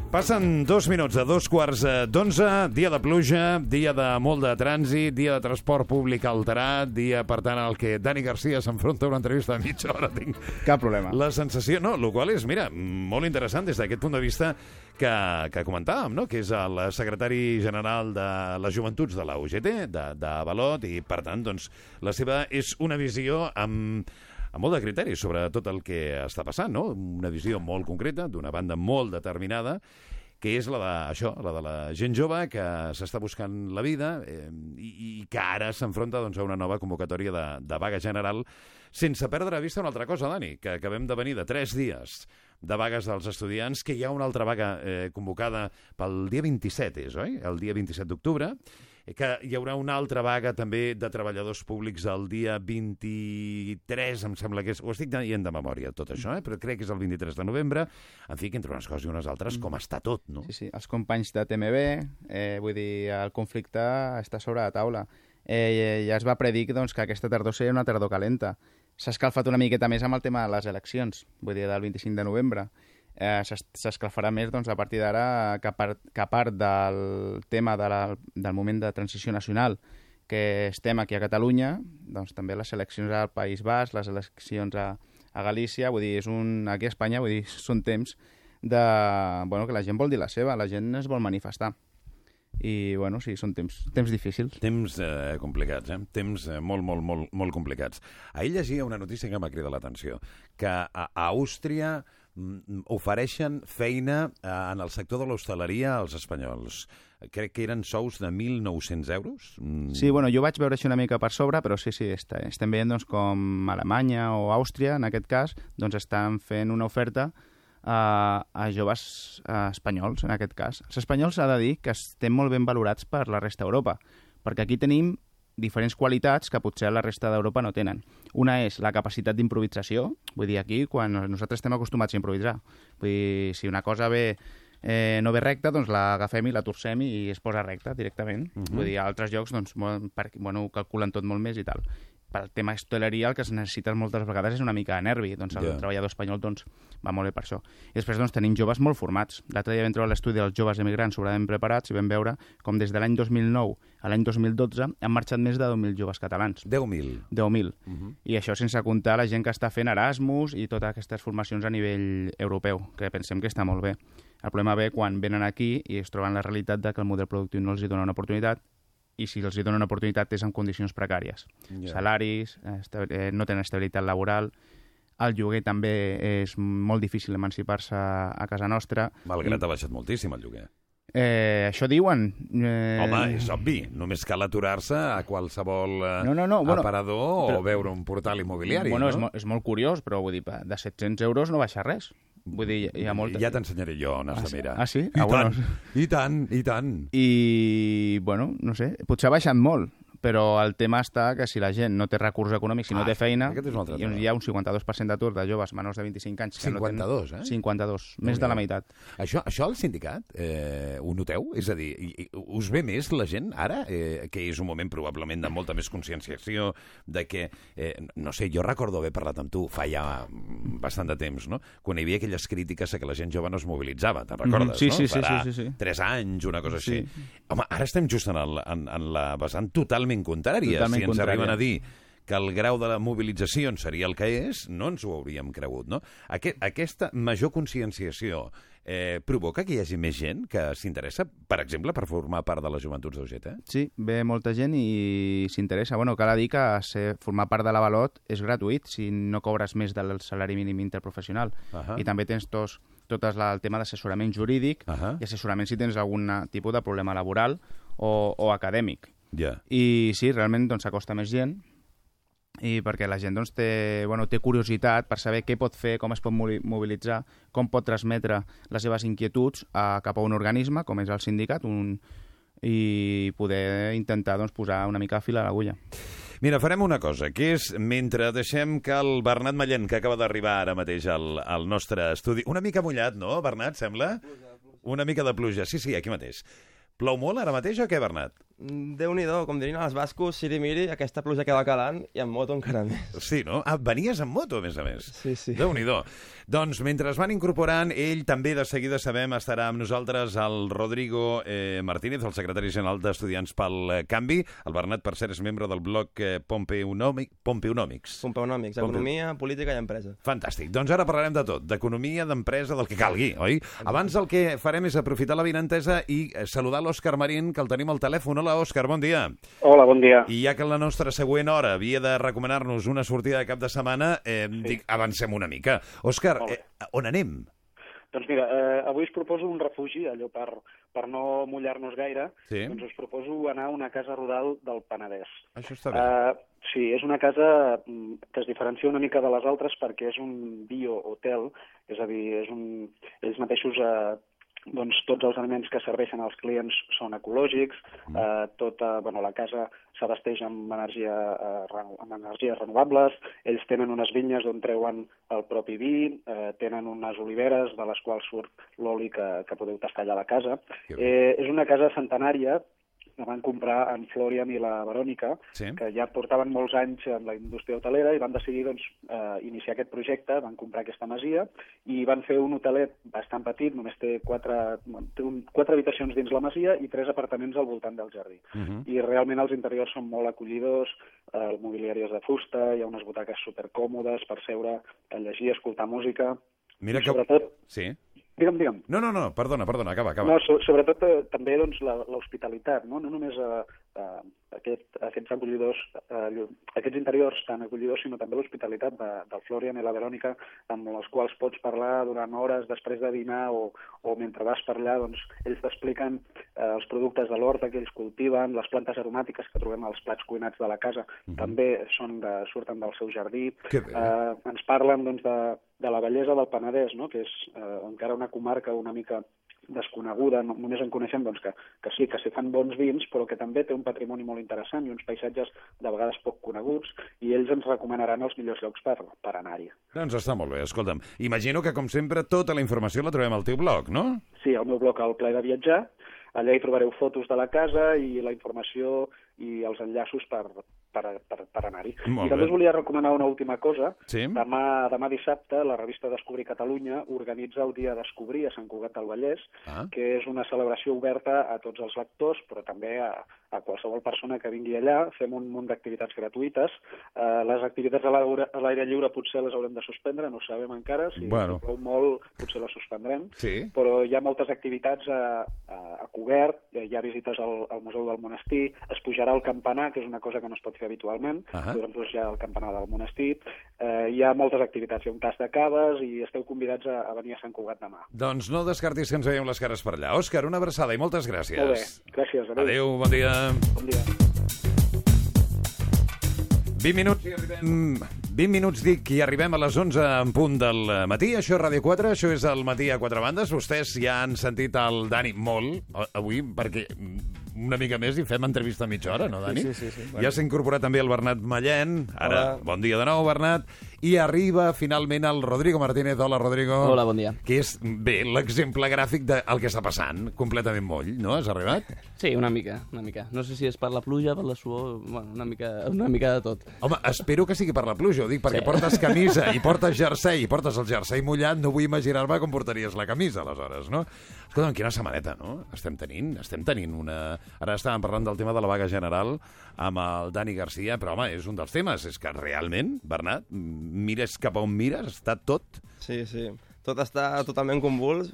Passen dos minuts de dos quarts eh, d'onze, dia de pluja, dia de molt de trànsit, dia de transport públic alterat, dia, per tant, al que Dani Garcia s'enfronta a una entrevista de mitja hora. Tinc Cap problema. la sensació, no, el qual és, mira, molt interessant des d'aquest punt de vista que, que comentàvem, no? que és el secretari general de les joventuts de la UGT, de, de Balot, i per tant, doncs, la seva és una visió amb, amb molt de criteri sobre tot el que està passant, no? Una visió molt concreta, d'una banda molt determinada, que és la de, això, la de la gent jove que s'està buscant la vida eh, i, i que ara s'enfronta doncs, a una nova convocatòria de, de vaga general sense perdre de vista una altra cosa, Dani, que acabem de venir de tres dies de vagues dels estudiants, que hi ha una altra vaga eh, convocada pel dia 27, és, oi? El dia 27 d'octubre, que hi haurà una altra vaga també de treballadors públics el dia 23, em sembla que és... Ho estic dient de memòria, tot això, eh? però crec que és el 23 de novembre. En fi, que entre unes coses i unes altres, com està tot, no? Sí, sí, els companys de TMB, eh, vull dir, el conflicte està sobre la taula. Eh, ja es va predir doncs, que aquesta tardor seria una tardor calenta. S'ha escalfat una miqueta més amb el tema de les eleccions, vull dir, del 25 de novembre. Eh, s'es- S'escalfarà més doncs, a partir d'ara que, part, que a part del tema de la, del moment de transició nacional que estem aquí a Catalunya, doncs també les eleccions al País Basc, les eleccions a, a Galícia, vull dir, és un, aquí a Espanya, vull dir, <laughs> són temps de, bueno, que la gent vol dir la seva, la gent es vol manifestar. I, bueno, sí, són temps, temps difícils. Temps eh, complicats, eh? Temps eh, molt, molt, molt, molt complicats. Ahir llegia una notícia que m'ha cridat l'atenció, que a, a Àustria ofereixen feina eh, en el sector de l'hostaleria als espanyols. Crec que eren sous de 1.900 euros. Mm, Sí, bueno, jo vaig veure així una mica per sobre, però sí, sí, està, estem veient doncs, com Alemanya o Àustria, en aquest cas, doncs estan fent una oferta a, a joves eh, espanyols, en aquest cas. Els espanyols ha de dir que estem molt ben valorats per la resta d'Europa, perquè aquí tenim diferents qualitats que potser la resta d'Europa no tenen. Una és la capacitat d'improvisació, vull dir, aquí, quan nosaltres estem acostumats a improvisar. Vull dir, si una cosa ve eh, no ve recta, doncs l'agafem i la torcem i es posa recta directament. Mhm. Vull dir, a altres llocs, doncs, per, bueno, calculen tot molt més i tal. Pel tema hosteleria, el que es necessita moltes vegades és una mica de nervi. Doncs el Ja. treballador espanyol doncs, va molt bé per això. I després doncs, tenim joves molt formats. L'altre dia vam trobar l'estudi dels joves emigrants sobradament preparats i vam veure com des de l'any 2009 a l'any 2012 han marxat més de 10.000 joves catalans. 10.000? 10.000. Mhm. I això sense comptar la gent que està fent Erasmus i totes aquestes formacions a nivell europeu, que pensem que està molt bé. El problema ve quan venen aquí i es troben la realitat de que el model productiu no els hi dona una oportunitat i si els hi donen oportunitat és en condicions precàries. Ja. Salaris, eh, no tenen estabilitat laboral, el lloguer també és molt difícil emancipar-se a casa nostra. Malgrat ha baixat moltíssim el lloguer. Eh, això diuen. Eh... Home, és obvi. Només cal aturar-se a qualsevol eh, No, no, no, bueno, aparador però- o veure un portal immobiliari. Bueno, no? és, mo és molt curiós, però vull dir, de 700 euros no baixa res. Vull dir, hi ha molta... Ja t'ensenyaré jo on has Ah, de sí? mirar. Ah, sí? I Ah, bueno. tant, i tant, i tant. I, bueno, no sé, potser ha baixat molt, però el tema està que si la gent no té recursos econòmics, si no Ah, té feina, i hi ha un 52% d'atur de joves menors de 25 anys. Que 52, no eh? tenen, 52, més de la meitat. Això, això al sindicat eh, ho noteu? És a dir, us ve més la gent ara, eh, que és un moment probablement de molta més conscienciació, de que, eh, no sé, jo recordo haver parlat amb tu fa ja mm, bastant de temps, no? quan hi havia aquelles crítiques a que la gent jove no es mobilitzava, te'n recordes, Mhm, sí, no? sí, sí, Farà sí, sí, sí. tres anys, una cosa així. Sí. Home, ara estem just en, el, en, en la vessant totalment contrària. Totalment si ens contrària. arriben a dir que el grau de la mobilització en seria el que és, no ens ho hauríem cregut, no? Aquest, aquesta major conscienciació eh, provoca que hi hagi més gent que s'interessa, per exemple, per formar part de les joventuts d'UGT? Sí, ve molta gent i s'interessa. Bueno, cal dir que ser, formar part de l'Avalot és gratuït si no cobres més del salari mínim interprofessional. Ahà. I també tens tos, tot la, el tema d'assessorament jurídic Ahà. i assessorament si tens algun tipus de problema laboral o, o acadèmic. Ja. I sí, realment doncs, s'acosta més gent i perquè la gent doncs, té, bueno, té curiositat per saber què pot fer, com es pot mobilitzar, com pot transmetre les seves inquietuds a, cap a un organisme, com és el sindicat, un, i poder intentar doncs, posar una mica a fil a l'agulla. Mira, farem una cosa, que és, mentre deixem que el Bernat Mallent, que acaba d'arribar ara mateix al, al nostre estudi... Una mica mullat, no, Bernat, sembla? Una mica de pluja. Sí, sí, aquí mateix. Plou molt ara mateix o què, Bernat? Déu-n'hi-do, com dirien els bascos, siri miri, aquesta pluja que va calant i en moto encara més. Sí, no? Ah, venies en moto, a més a més. Sí, sí. Déu-n'hi-do. Doncs, mentre es van incorporant, ell també de seguida sabem estarà amb nosaltres el Rodrigo eh, Martínez, el secretari general d'Estudiants pel eh, Canvi. El Bernat, per cert, és membre del bloc eh, Pompeonòmic, Pompeonòmics. Pompeonòmics, Pompe- economia, política i empresa. Fantàstic. Doncs ara parlarem de tot, d'economia, d'empresa, del que calgui, oi? Abans el que farem és aprofitar la vinentesa i eh, saludar l'Òscar Marín, que el tenim al telèfon. Hola, Òscar, bon dia. Hola, bon dia. I ja que la nostra següent hora havia de recomanar-nos una sortida de cap de setmana, eh, sí. dic, avancem una mica. Òscar, eh, on anem? Doncs mira, eh, avui us proposo un refugi, allò per, per no mullar-nos gaire, Sí. doncs us proposo anar a una casa rural del Penedès. Això està bé. Eh, sí, és una casa mm, que es diferencia una mica de les altres perquè és un bio-hotel, és a dir, és un, ells mateixos eh, doncs tots els aliments que serveixen als clients són ecològics, eh, tota, bueno, la casa s'abasteix amb, energia, eh, amb energies renovables, ells tenen unes vinyes d'on treuen el propi vi, eh, tenen unes oliveres de les quals surt l'oli que, que podeu tastar allà a la casa. Eh, és una casa centenària que van comprar en Florian i la Verònica, Sí. que ja portaven molts anys en la indústria hotelera i van decidir doncs, eh, iniciar aquest projecte, van comprar aquesta masia i van fer un hotelet bastant petit, només té quatre, té un, quatre habitacions dins la masia i tres apartaments al voltant del jardí. Mhm. I realment els interiors són molt acollidors, eh, el mobiliari és de fusta, hi ha unes butaques supercòmodes per seure, a llegir, escoltar música... Mira I que... Sobretot, Sí. Digue'm, digue'm. No, no, no, perdona, perdona, acaba, acaba. No, so, sobretot eh, també doncs, la- l'hospitalitat, no? no només eh, eh, aquest, aquests acollidors, eh, aquests interiors tan acollidors, sinó també l'hospitalitat de, del Florian i la Verònica, amb els quals pots parlar durant hores després de dinar o, o mentre vas per allà, doncs, ells t'expliquen eh, els productes de l'horta que ells cultiven, les plantes aromàtiques que trobem als plats cuinats de la casa, també són de, surten del seu jardí. Eh, ens parlen doncs, de, de la bellesa del Penedès, no? que és eh, encara una comarca una mica desconeguda, no, només en coneixem doncs, que, que sí, que s'hi fan bons vins, però que també té un patrimoni molt interessant i uns paisatges de vegades poc coneguts, i ells ens recomanaran els millors llocs per, per anar-hi. Doncs està molt bé, escolta'm. Imagino que, com sempre, tota la informació la trobem al teu blog, no? Sí, al meu blog El Ple de Viatjar, allà hi trobareu fotos de la casa i la informació i els enllaços per, per, per, per anar-hi. I també bé. us volia recomanar una última cosa. Sí. Demà, demà dissabte, la revista Descobrir Catalunya organitza el Dia Descobrir a Sant Cugat del Vallès, Ah. que és una celebració oberta a tots els lectors, però també a, a qualsevol persona que vingui allà, fem un munt d'activitats gratuïtes. Eh, les activitats a l'aire a l'aire lliure potser les haurem de suspendre, no ho sabem encara, si Bueno. plou molt potser les suspendrem, Sí. però hi ha moltes activitats a, a, a cobert, hi ha visites al, al Museu del Monestir, es pujarà al campanar, que és una cosa que no es pot fer habitualment, Ahà. podrem pujar al campanar del monestir, eh, hi ha moltes activitats, hi ha un tas de caves i esteu convidats a, a venir a Sant Cugat demà. Doncs no descartis que ens veiem les cares per allà. Òscar, una abraçada i moltes gràcies. Molt bé, gràcies. Adéu. Adéu, bon dia. Bon dia. 20 minuts i arribem... 20 minuts, dic, i arribem a les 11 en punt del matí. Això és Ràdio 4, això és el matí a quatre bandes. Vostès ja han sentit el Dani molt avui, perquè una mica més i fem entrevista a mitja hora, no, Dani? Sí, sí, sí, sí. Ja s'ha incorporat també el Bernat Mallent. Ara, Hola. bon dia de nou, Bernat. I arriba finalment el Rodrigo Martínez. Hola, Rodrigo. Hola, bon dia. Que és, bé, l'exemple gràfic del que està passant. Completament moll, no? Has arribat? Sí, una mica, una mica. No sé si és per la pluja, per la suor, bueno, una mica, una mica de tot. Home, espero que sigui per la pluja, ho dic, perquè Sí. portes <laughs> camisa i portes jersei i portes el jersei mullat, no vull imaginar-me com portaries la camisa, aleshores, no? Escolta'm, quina setmaneta, no? Estem tenint, estem tenint una... Ara estàvem parlant del tema de la vaga general amb el Dani Garcia, però, home, és un dels temes. És que realment, Bernat, mires cap a on mires, està tot... Sí, sí. Tot està totalment convuls,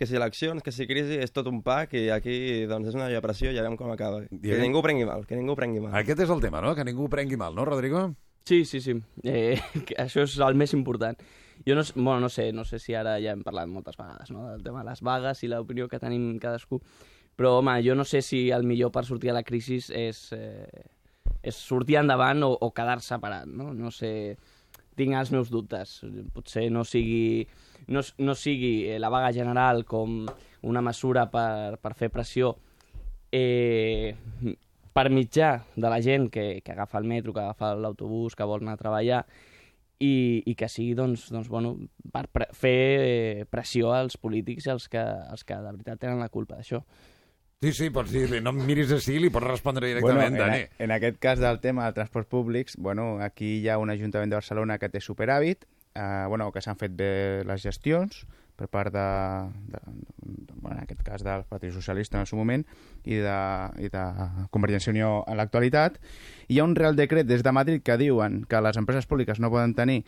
que si eleccions, que si crisi, és tot un pack i aquí doncs, és una depressió i ja veiem com acaba. Que I- ningú ho prengui mal, que ningú ho prengui mal. Aquest és el tema, no? Que ningú ho prengui mal, no, Rodrigo? Sí, sí, sí. Eh, <laughs> que això és el més important. Jo no, bueno, no sé, no sé si ara ja hem parlat moltes vegades, no?, del tema de les vagues i l'opinió que tenim cadascú, però, home, jo no sé si el millor per sortir a la crisi és, eh, és sortir endavant o, o quedar separat, no? No sé, tinc els meus dubtes. Potser no sigui, no, no sigui eh, la vaga general com una mesura per, per fer pressió eh, per mitjà de la gent que, que agafa el metro, que agafa l'autobús, que vol anar a treballar, i, i que sigui doncs, doncs, bueno, per pre fer eh, pressió als polítics i als que, als que de veritat tenen la culpa d'això. Sí, sí, pots dir-li, no em miris així, li pots respondre Bueno, directament, en, Dani. a- en aquest cas del tema de transports públics, bueno, aquí hi ha un Ajuntament de Barcelona que té superàvit, eh, bueno, que s'han fet bé les gestions per part de, de, de en aquest cas del Partit Socialista en el seu moment i de, i de Convergència i Unió en l'actualitat. Hi ha un real decret des de Madrid que diuen que les empreses públiques no poden tenir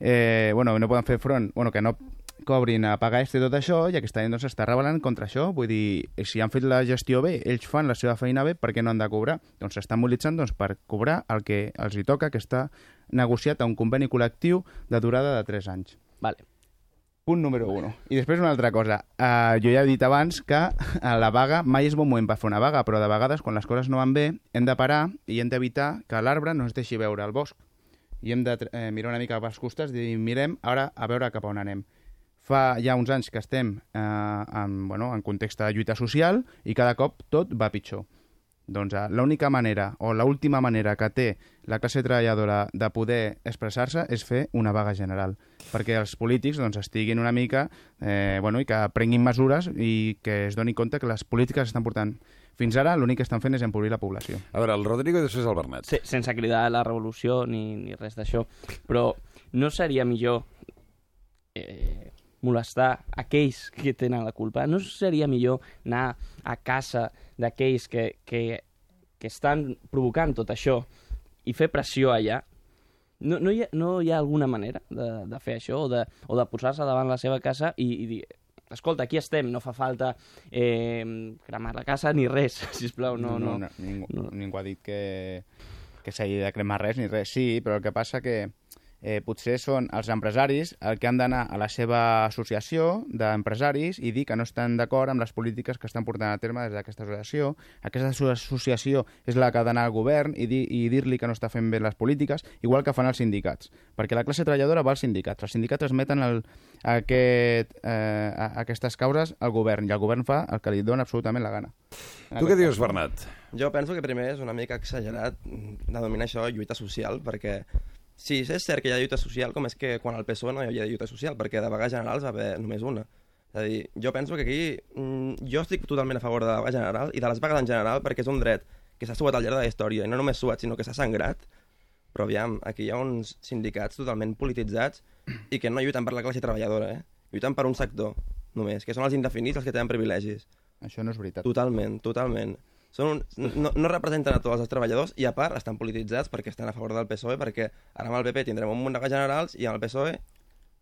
eh, bueno, no poden fer front, bueno, que no cobrin a pagar i tot això, i aquest any doncs, s'està rebel·lant contra això. Vull dir, si han fet la gestió bé, ells fan la seva feina bé, per què no han de cobrar? Doncs s'estan mobilitzant doncs, per cobrar el que els hi toca, que està negociat a un conveni col·lectiu de durada de 3 anys. Vale. Punt número 1. I després una altra cosa. Uh, jo ja he dit abans que a la vaga mai és bon moment per fer una vaga, però de vegades, quan les coses no van bé, hem de parar i hem d'evitar que l'arbre no ens deixi veure el bosc. I hem de eh, mirar una mica cap als costats i mirem ara a veure cap a on anem. Fa ja uns anys que estem eh, en, bueno, en context de lluita social i cada cop tot va pitjor. Doncs eh, l'única manera, o l'última manera que té la classe treballadora de poder expressar-se és fer una vaga general, perquè els polítics doncs, estiguin una mica, eh, bueno, i que prenguin mesures i que es doni compte que les polítiques estan portant fins ara l'únic que estan fent és empobrir la població. A veure, el Rodrigo i després el Bernat. Sí, sense cridar a la revolució ni, ni res d'això, però no seria millor eh, molestar aquells que tenen la culpa? No seria millor anar a casa d'aquells que, que, que estan provocant tot això i fer pressió allà? No, no, hi, ha, no hi ha alguna manera de, de fer això o de, o de posar-se davant la seva casa i, i dir escolta, aquí estem, no fa falta eh, cremar la casa ni res, <laughs> sisplau, no, no. no, ningú, no. ningú ha dit que, que s'hagi de cremar res ni res. Sí, però el que passa que eh, potser són els empresaris el que han d'anar a la seva associació d'empresaris i dir que no estan d'acord amb les polítiques que estan portant a terme des d'aquesta associació. Aquesta associació és la que ha d'anar al govern i, dir, i dir-li que no està fent bé les polítiques, igual que fan els sindicats. Perquè la classe treballadora va als sindicats. Els sindicats es meten el, aquest, eh, a, aquestes causes al govern i el govern fa el que li dona absolutament la gana. Tu què dius, Bernat? Jo penso que primer és una mica exagerat denominar això lluita social, perquè Sí, és cert que hi ha lluita social, com és que quan al PSOE no hi havia lluita social, perquè de vaga generals va haver només una. És a dir, jo penso que aquí... Mm, jo estic totalment a favor de la vaga general i de les vagues en general perquè és un dret que s'ha suat al llarg de la història, i no només suat, sinó que s'ha sangrat. Però aviam, aquí hi ha uns sindicats totalment polititzats i que no lluiten per la classe treballadora, eh? Lluiten per un sector, només, que són els indefinits els que tenen privilegis. Això no és veritat. Totalment, totalment. Són un, no, no representen a tots els treballadors i a part estan polititzats perquè estan a favor del PSOE perquè ara amb el PP tindrem un munt de generals i amb el PSOE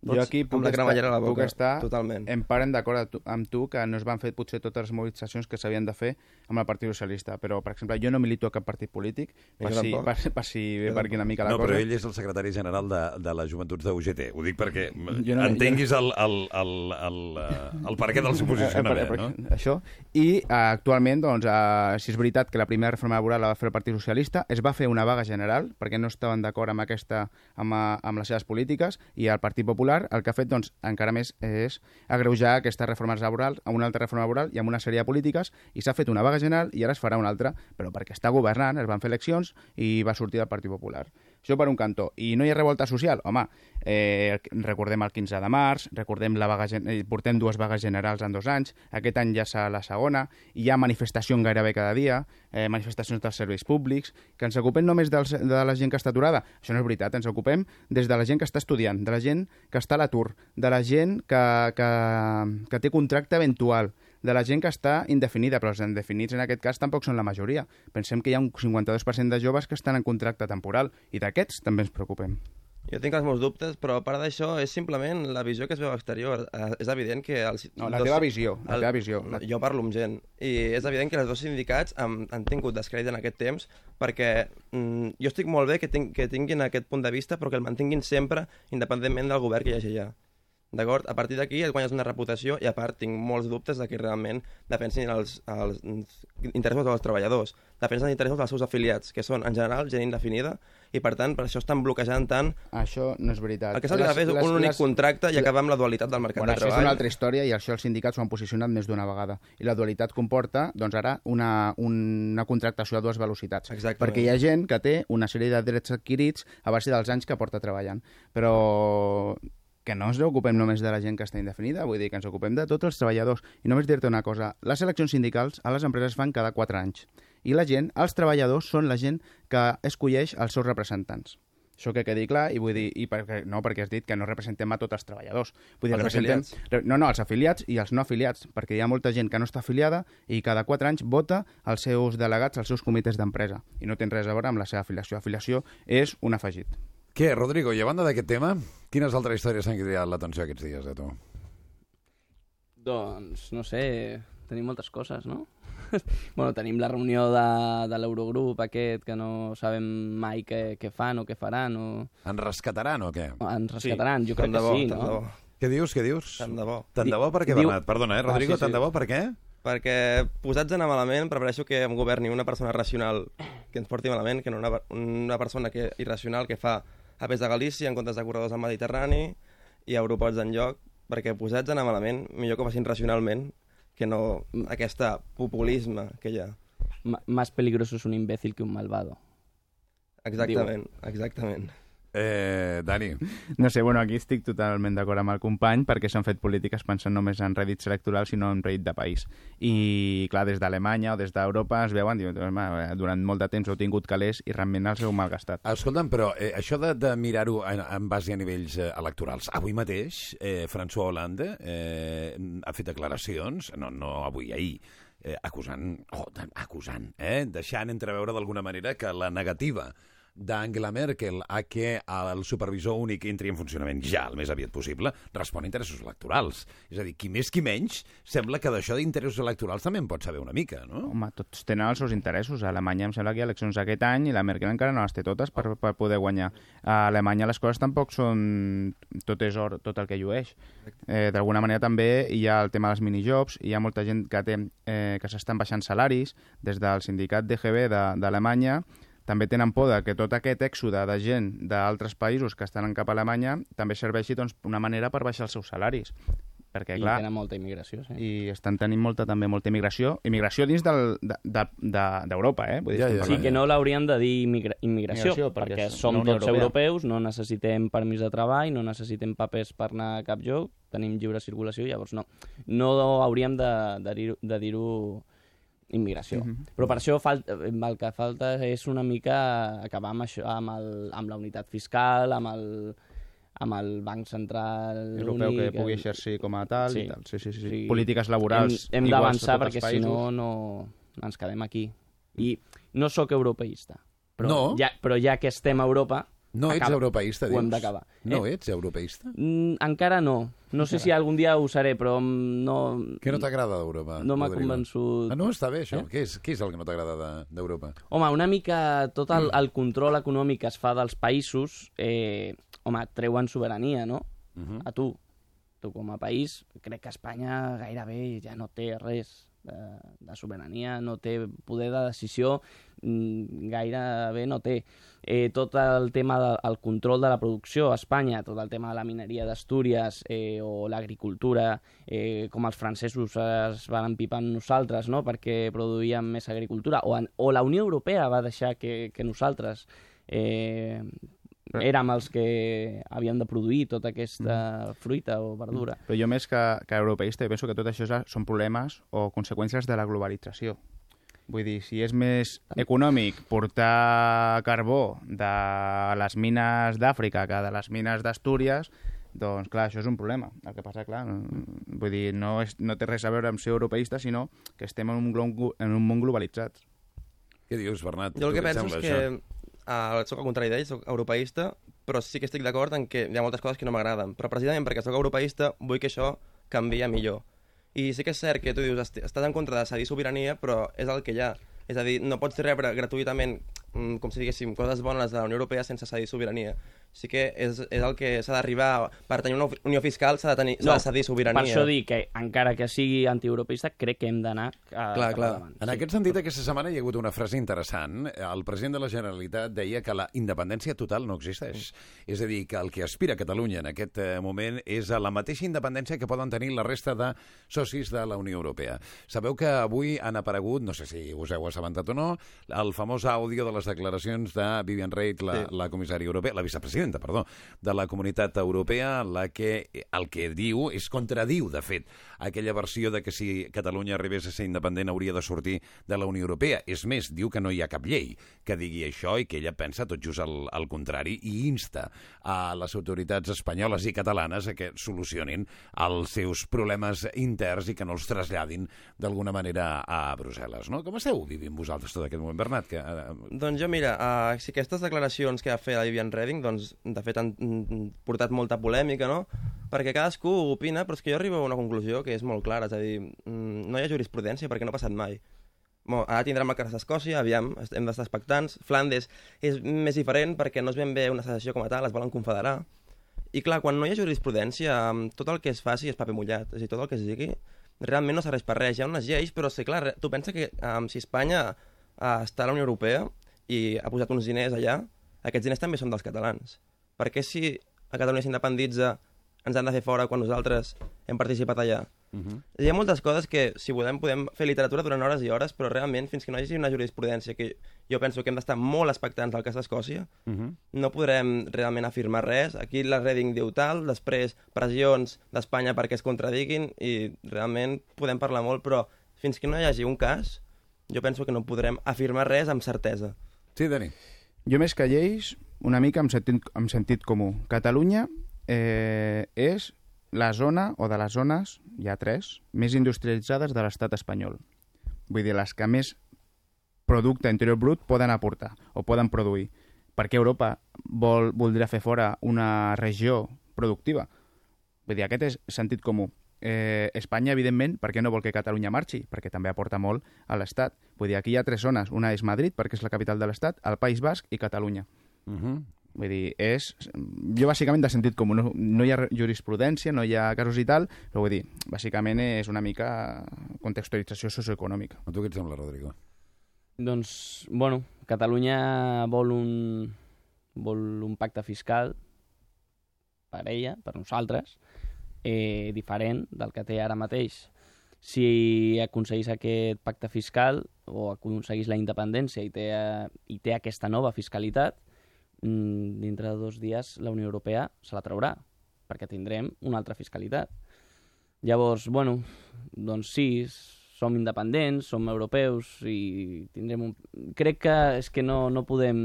Jo aquí puc estar, a la puc boca. estar Totalment. en part en d'acord amb tu- que no es van fer potser totes les mobilitzacions que s'havien de fer amb el Partit Socialista, però, per exemple, jo no milito a cap partit polític, per Jo si, per, per si Jo per aquí una mica la no, cosa. però ell és el secretari general de, de les joventuts de UGT. Ho dic perquè Jo no- entenguis el, el, el, el, el, el per què del seu <laughs> posicionament, Eh, per- no? Això. I eh, actualment, doncs, eh, si és veritat que la primera reforma laboral la va fer el Partit Socialista, es va fer una vaga general, perquè no estaven d'acord amb, aquesta, amb, eh, amb les seves polítiques, i el Partit Popular el que ha fet, doncs, encara més és agreujar aquestes reformes laborals amb una altra reforma laboral i amb una sèrie de polítiques, i s'ha fet una vaga general i ara es farà una altra, però perquè està governant, es van fer eleccions i va sortir del Partit Popular. Això per un cantó. I no hi ha revolta social? Home, eh, recordem el 15 de març, recordem la vaga, eh, portem dues vagues generals en dos anys, aquest any ja serà la segona, hi ha manifestació gairebé cada dia, eh, manifestacions dels serveis públics, que ens ocupem només dels, de la gent que està aturada. Això no és veritat, ens ocupem des de la gent que està estudiant, de la gent que està a l'atur, de la gent que, que, que té contracte eventual, de la gent que està indefinida, però els indefinits en aquest cas tampoc són la majoria. Pensem que hi ha un 52% de joves que estan en contracte temporal i d'aquests també ens preocupem. Jo tinc els meus dubtes, però a part d'això és simplement la visió que es veu exterior. Eh, És evident que... Els No, la teva visió, la teva visió. No, Jo parlo amb gent, i és evident que els dos sindicats han, han tingut descrèdit en aquest temps perquè mm, jo estic molt bé que, ting, que tinguin aquest punt de vista, però que el mantinguin sempre, independentment del govern que hi hagi allà. D'acord? A partir d'aquí et guanyes una reputació i a part tinc molts dubtes de que realment defensin els, els interessos dels treballadors, defensen els interessos dels seus afiliats, que són en general gent indefinida i per tant per això estan bloquejant tant Això no és veritat. el que s'hauria de fer és un únic contracte i acabar amb la dualitat del mercat Bueno, de això és treball. una altra història i això els sindicats ho han posicionat més d'una vegada. I la dualitat comporta, doncs ara, una, una contractació a dues velocitats. Exactament. Perquè hi ha gent que té una sèrie de drets adquirits a base dels anys que porta treballant. Però que no ens ocupem només de la gent que està indefinida, vull dir que ens ocupem de tots els treballadors. I només dir-te una cosa, les eleccions sindicals a les empreses fan cada 4 anys. I la gent, els treballadors, són la gent que escolleix els seus representants. Això que quedi clar, i vull dir, i perquè, no perquè has dit que no representem a tots els treballadors. Vull dir, Els representem, afiliats. no, no, els afiliats i els no afiliats, perquè hi ha molta gent que no està afiliada i cada 4 anys vota els seus delegats als seus comitès d'empresa. I no té res a veure amb la seva afiliació. Afiliació és un afegit. Què, Rodrigo, i a banda d'aquest tema, quines altres històries s'han cridat l'atenció aquests dies de tu? Doncs, no sé, tenim moltes coses, no? <laughs> bueno, tenim la reunió de, de l'Eurogrup aquest, que no sabem mai què, què fan o què faran. O... Ens rescataran o què? Ens rescataran, jo crec que bo, sí, no? de bo. Què dius, què dius? Tant de bo. Tant de bo per què, Diu- Bernat? Perdona, eh, Ah, Rodrigo, sí, sí. tant de bo per què? Perquè posats a anar malament, prefereixo que em governi una persona racional que ens porti malament que no una, una persona que, irracional que fa apes de Galícia en comptes de corredors al Mediterrani i aeroports en lloc, perquè posats a anar malament, millor que ho facin racionalment que no aquesta populisme que hi ha. M- Más peligroso es un imbécil que un malvado. Exactament, exactament. Eh, Dani. <laughs> No sé, bueno, aquí estic totalment d'acord amb el company perquè s'han fet polítiques pensant només en rèdits electorals i no en rèdit de país. I, clar, des d'Alemanya o des d'Europa es veuen, diuen, "Home, durant molt de temps heu tingut calés i realment els heu malgastat. Escolta'm, però eh, això de, de mirar-ho en, en base a nivells eh, electorals, avui mateix eh, François Hollande eh, ha fet declaracions, no, no avui, ahir, eh, acusant, oh, acusant, eh, deixant entreveure d'alguna manera que la negativa d'Angela Merkel a que el supervisor únic entri en funcionament ja el més aviat possible, respon a interessos electorals. És a dir, qui més qui menys, sembla que d'això d'interessos electorals també en pot saber una mica, no? Home, tots tenen els seus interessos. A Alemanya em sembla que hi ha eleccions aquest any i la Merkel encara no les té totes per, per poder guanyar. A Alemanya les coses tampoc són tot és or, tot el que llueix. Eh, D'alguna manera també hi ha el tema dels minijobs, hi ha molta gent que, té, eh, que s'estan baixant salaris des del sindicat DGB de- d'Alemanya també tenen por de que tot aquest èxode de gent d'altres països que estan cap a Alemanya també serveixi doncs, una manera per baixar els seus salaris. Perquè, I clar, tenen molta immigració, sí. i estan tenint molta, també molta immigració, immigració dins del- de- de- de- d'Europa, eh? Vull dir, Ja, ja, Sí, que no l'hauríem de dir immigra immigració, Immigració, perquè perquè, som tots Europea. europeus, no necessitem permís de treball, no necessitem papers per anar a cap lloc, tenim lliure circulació, llavors no. No hauríem de, de dir-ho de dir immigració. Mhm. Però per això falta, el que falta és una mica acabar amb, això, amb, el, amb la unitat fiscal, amb el, amb el Banc Central europeu que únic, pugui el- exercir com a tal Sí. i tal. Sí, sí, sí. sí. Sí. Polítiques laborals Hem, hem d'avançar perquè si no, no, ens quedem aquí. I no sóc europeista, però, No? ja, però ja que estem a Europa... No ets europeista, Ho dius? hem d'acabar. No Eh, ets europeista? Mm, encara no. No sé si algun dia ho seré, però mm, no... Què no t'agrada d'Europa? No m'ha convençut. Ah, no, està bé, això. Eh? Què, és, què és el que no t'agrada de- d'Europa? Home, una mica tot el, el control econòmic que es fa dels països, eh, home, treuen sobirania, no? Mhm. A tu. Tu com a país, crec que Espanya gairebé ja no té res de, de sobirania, no té poder de decisió, mm, gairebé no té. Eh, tot el tema del el control de la producció a Espanya, tot el tema de la mineria d'Astúries eh, o l'agricultura, eh, com els francesos es van empipar amb nosaltres no? perquè produïen més agricultura, o, en, o la Unió Europea va deixar que, que nosaltres eh, érem els que havíem de produir tota aquesta fruita o verdura. Però jo més que, que europeista, penso que tot això és- són problemes o conseqüències de la globalització. Vull dir, si és més econòmic portar carbó de les mines d'Àfrica que de les mines d'Astúries, doncs clar, això és un problema. El que passa, clar, mm, vull dir, no, és, no té res a veure amb ser europeista, sinó que estem en un, en un món globalitzat. Què dius, Bernat? Jo el que penso és que això? Uh, soc al contrari d'ell, soc europeista, però sí que estic d'acord en que hi ha moltes coses que no m'agraden. Però precisament perquè sóc europeista vull que això canvia millor. I sí que és cert que tu dius, "Est- estàs en contra de cedir sobirania, però és el que hi ha. És a dir, no pots rebre gratuïtament, mm, com si diguéssim, coses bones de la Unió Europea sense cedir sobirania. Sí que és, és el que s'ha d'arribar... Per tenir una unió fiscal s'ha de, tenir, s'ha de cedir sobirania. Per això dic que, encara que sigui antieuropeista, crec que hem d'anar a- Clar, clar. En aquest sentit, aquesta setmana hi ha hagut una frase interessant. El president de la Generalitat deia que la independència total no existeix. És a dir, que el que aspira Catalunya en aquest eh, moment és a la mateixa independència que poden tenir la resta de socis de la Unió Europea. Sabeu que avui han aparegut, no sé si us heu assabentat o no, el famós àudio de les declaracions de Vivian Reid, la, Sí. la comissària europea, la vicepresidenta, perdó, de la Comunitat Europea, la que el que diu és contradiu, de fet, aquella versió de que si Catalunya arribés a ser independent hauria de sortir de la Unió Europea. És més, diu que no hi ha cap llei que digui això i que ella pensa tot just al, al contrari i insta a les autoritats espanyoles i catalanes a que solucionin els seus problemes interns i que no els traslladin d'alguna manera a Brussel·les. No? Com esteu vivint vosaltres tot aquest moment, Bernat? Que, eh, Doncs jo, mira, uh, si aquestes declaracions que va fer la Vivian Redding, doncs, de fet, han mm, portat molta polèmica, no? Perquè cadascú opina, però és que jo arribo a una conclusió que és molt clara, és a dir, mm, no hi ha jurisprudència perquè no ha passat mai. Bon, ara tindrem el cas d'Escòcia, aviam, hem d'estar expectants. Flandes és més diferent perquè no és ben bé una secessió com a tal, es volen confederar. I clar, quan no hi ha jurisprudència, mm, tot el que es faci és paper mullat, és a dir, tot el que es digui realment no serveix per res. Hi ha unes lleis, però sí, clar, tu pensa que um, si Espanya uh, està a la Unió Europea i ha posat uns diners allà, aquests diners també són dels catalans. Per què si a Catalunya s'independitza ens han de fer fora quan nosaltres hem participat allà? Uh -huh. Hi ha moltes coses que, si volem, podem fer literatura durant hores i hores, però realment, fins que no hi hagi una jurisprudència que jo penso que hem d'estar molt expectants del cas d'Escòcia, Uh -huh. no podrem realment afirmar res. Aquí la Redding diu tal, després pressions d'Espanya perquè es contradiguin i realment podem parlar molt, però fins que no hi hagi un cas, jo penso que no podrem afirmar res amb certesa. Sí, Dani. Jo més que lleis, una mica amb sentit, amb sentit comú. Catalunya eh, és la zona, o de les zones, hi ha tres, més industrialitzades de l'estat espanyol. Vull dir, les que més producte interior brut poden aportar o poden produir. Per què Europa vol, voldria fer fora una regió productiva? Vull dir, aquest és sentit comú. Eh, Espanya, evidentment, per què no vol que Catalunya marxi? Perquè també aporta molt a l'Estat. Vull dir, aquí hi ha tres zones. Una és Madrid, perquè és la capital de l'Estat, el País Basc i Catalunya. Uh -huh. Vull dir, és... Jo, bàsicament, de sentit comú. No, no hi ha jurisprudència, no hi ha casos i tal, però vull dir, bàsicament és una mica contextualització socioeconòmica. A tu què et sembla, Rodrigo? Doncs, bueno, Catalunya vol un, vol un pacte fiscal per ella, per nosaltres, eh, diferent del que té ara mateix. Si aconseguís aquest pacte fiscal o aconseguís la independència i té, i té aquesta nova fiscalitat, dintre de dos dies la Unió Europea se la traurà, perquè tindrem una altra fiscalitat. Llavors, bueno, doncs sí, som independents, som europeus i tindrem un... Crec que és que no, no, podem,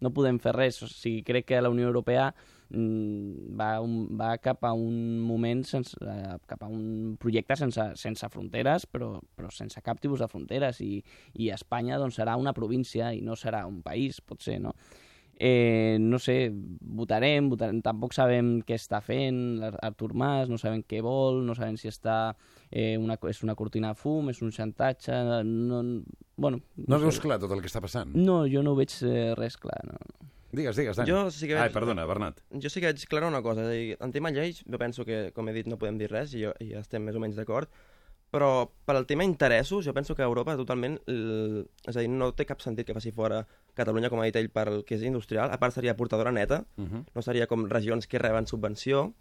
no podem fer res. O sigui, crec que la Unió Europea mm, va, un, va cap a un moment, sense, eh, cap a un projecte sense, sense fronteres, però, però sense cap tipus de fronteres, i, i Espanya doncs, serà una província i no serà un país, potser, no? Eh, no sé, votarem, votarem, tampoc sabem què està fent Artur Mas, no sabem què vol, no sabem si està eh, una, és una cortina de fum, és un xantatge, no, bueno... No sé. veus clar tot el que està passant? No, jo no ho veig eh, res clar, no. Digues, digues, Dani. Jo sí que veig... Ai, perdona, Bernat. Jo sí que veig clara una cosa, és a dir, en tema lleis, jo penso que, com he dit, no podem dir res i, jo, i estem més o menys d'acord, però per al tema interessos, jo penso que Europa totalment... És a dir, no té cap sentit que faci fora Catalunya, com ha dit ell, per el que és industrial. A part, seria portadora neta, Mhm. no seria com regions que reben subvenció,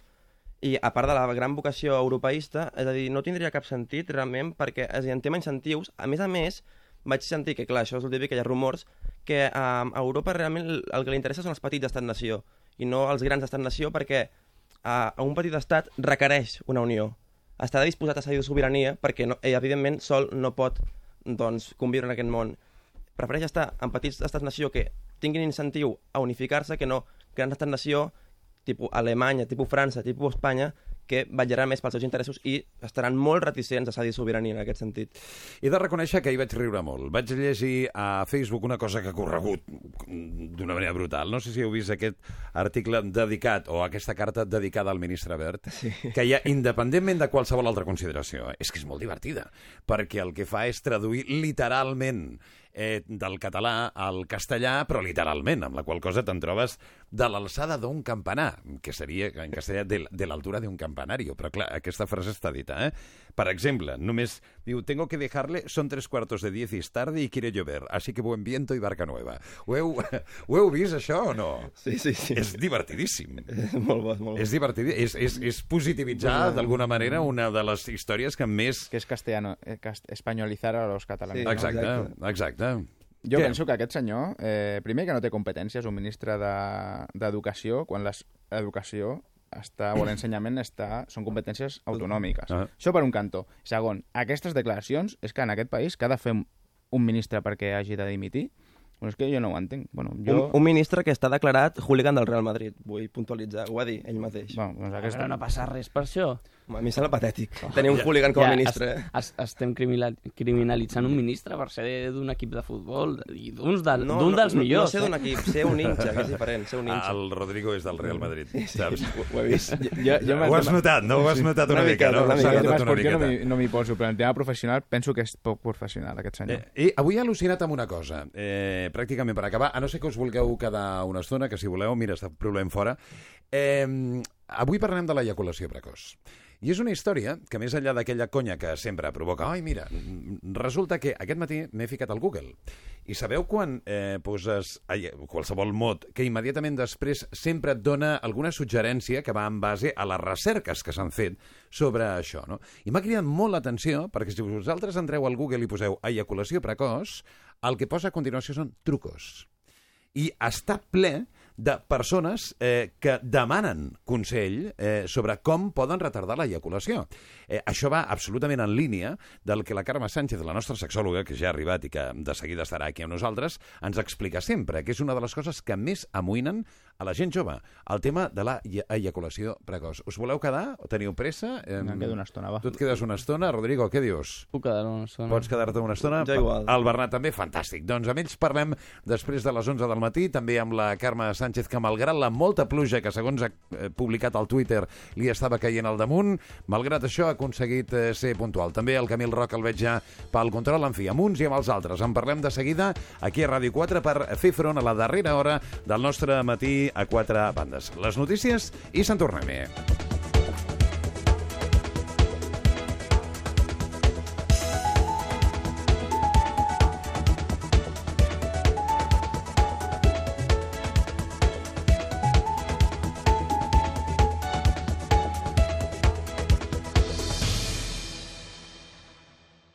i a part de la gran vocació europeista, és a dir, no tindria cap sentit realment perquè, és a dir, en tema incentius, a més a més, vaig sentir que, clar, això és el típic, que hi ha rumors, que eh, a Europa realment el que li interessa són els petits estat-nació i no els grans estat-nació perquè a, a un petit estat requereix una unió. Està disposat a cedir sobirania perquè, no, eh, evidentment, sol no pot doncs, conviure en aquest món. Prefereix estar en petits estats-nació que tinguin incentiu a unificar-se que no grans estats-nació tipus Alemanya, tipus França, tipus Espanya, que vetllaran més pels seus interessos i estaran molt reticents a cedir sobirania en aquest sentit. He de reconèixer que hi vaig riure molt. Vaig llegir a Facebook una cosa que ha corregut d'una manera brutal. No sé si heu vist aquest article dedicat, o aquesta carta dedicada al ministre Bert, sí. que ha, independentment de qualsevol altra consideració, és que és molt divertida, perquè el que fa és traduir literalment eh, del català al castellà, però literalment, amb la qual cosa te'n trobes de l'alçada d'un campanar, que seria en castellà de, l'altura d'un campanario, però clar, aquesta frase està dita, eh? Per exemple, només diu, tengo que dejarle, son tres cuartos de diez y es tarde y quiere llover, así que buen viento y barca nueva. Ho heu, ho heu vist, això, o no? Sí, sí, sí. És divertidíssim. <laughs> molt bo, molt bo. És divertidíssim. És, és, és positivitzar, d'alguna manera, una de les històries que més... Que és castellano, eh, cast españolizar a los catalanes. Sí, exacte, exacte. Jo Què? penso que aquest senyor, eh, primer que no té competències, un ministre de- d'Educació, quan l'educació està, o l'ensenyament està, són competències autonòmiques. Ah. Això per un cantó. Segon, aquestes declaracions és que en aquest país que ha de fer un- un ministre perquè hagi de dimitir, bueno, és que jo no ho entenc. Bueno, jo... Un, un ministre que està declarat hooligan del Real Madrid, vull puntualitzar, ho va dir ell mateix. Bueno, doncs Aquesta... Però no passa res per això. A mi em sembla patètic tenir un hooligan com a ministre. eh? Es, es, estem criminal, criminalitzant un ministre per ser d'un equip de futbol i d'un de, No, no, dels no, millors. no ser d'un equip, ser un ninja, que és <laughs> diferent, ser un ninja. El Rodrigo és del Real Madrid, saps? Ho, ho he vist. Jo, jo Ho has notat, no? Ho has notat una, mica, no? Una mica, notat una què no m'hi no poso, però en tema professional penso que és poc professional, aquest senyor. Eh, I avui he al·lucinat amb una cosa, eh, pràcticament per acabar, a no ser que us vulgueu quedar una estona, que si voleu, mira, està problema fora. Eh, avui parlem de l'eyaculació precoç. I és una història que, més enllà d'aquella conya que sempre provoca, ai, mira, resulta que aquest matí m'he ficat al Google. I sabeu quan eh, poses ai, qualsevol mot que immediatament després sempre et dona alguna suggerència que va en base a les recerques que s'han fet sobre això, no? I m'ha cridat molt l'atenció perquè si vosaltres entreu al Google i poseu eyaculació precoç, el que posa a continuació són trucos i està ple de persones eh, que demanen consell eh, sobre com poden retardar l'eyaculació. Eh, això va absolutament en línia del que la Carme Sánchez, la nostra sexòloga, que ja ha arribat i que de seguida estarà aquí amb nosaltres, ens explica sempre, que és una de les coses que més amoïnen a la gent jove, el tema de la eye- eyaculació precoç. Us voleu quedar? O teniu pressa? Eh, Em quedo una estona, va. Tu et quedes una estona? Rodrigo, què dius? Puc quedar una estona. Pots quedar-te una estona? Jo igual. El Bernat també? Fantàstic. Doncs amb ells parlem després de les 11 del matí, també amb la Carme Sánchez, que malgrat la molta pluja que, segons ha eh, publicat al Twitter, li estava caient al damunt, malgrat això ha aconseguit eh, ser puntual. També el Camil Roc el veig ja pel control, en fi, amb uns i amb els altres. En parlem de seguida aquí a Ràdio 4 per fer front a la darrera hora del nostre matí a quatre bandes. Les notícies i se'n tornem.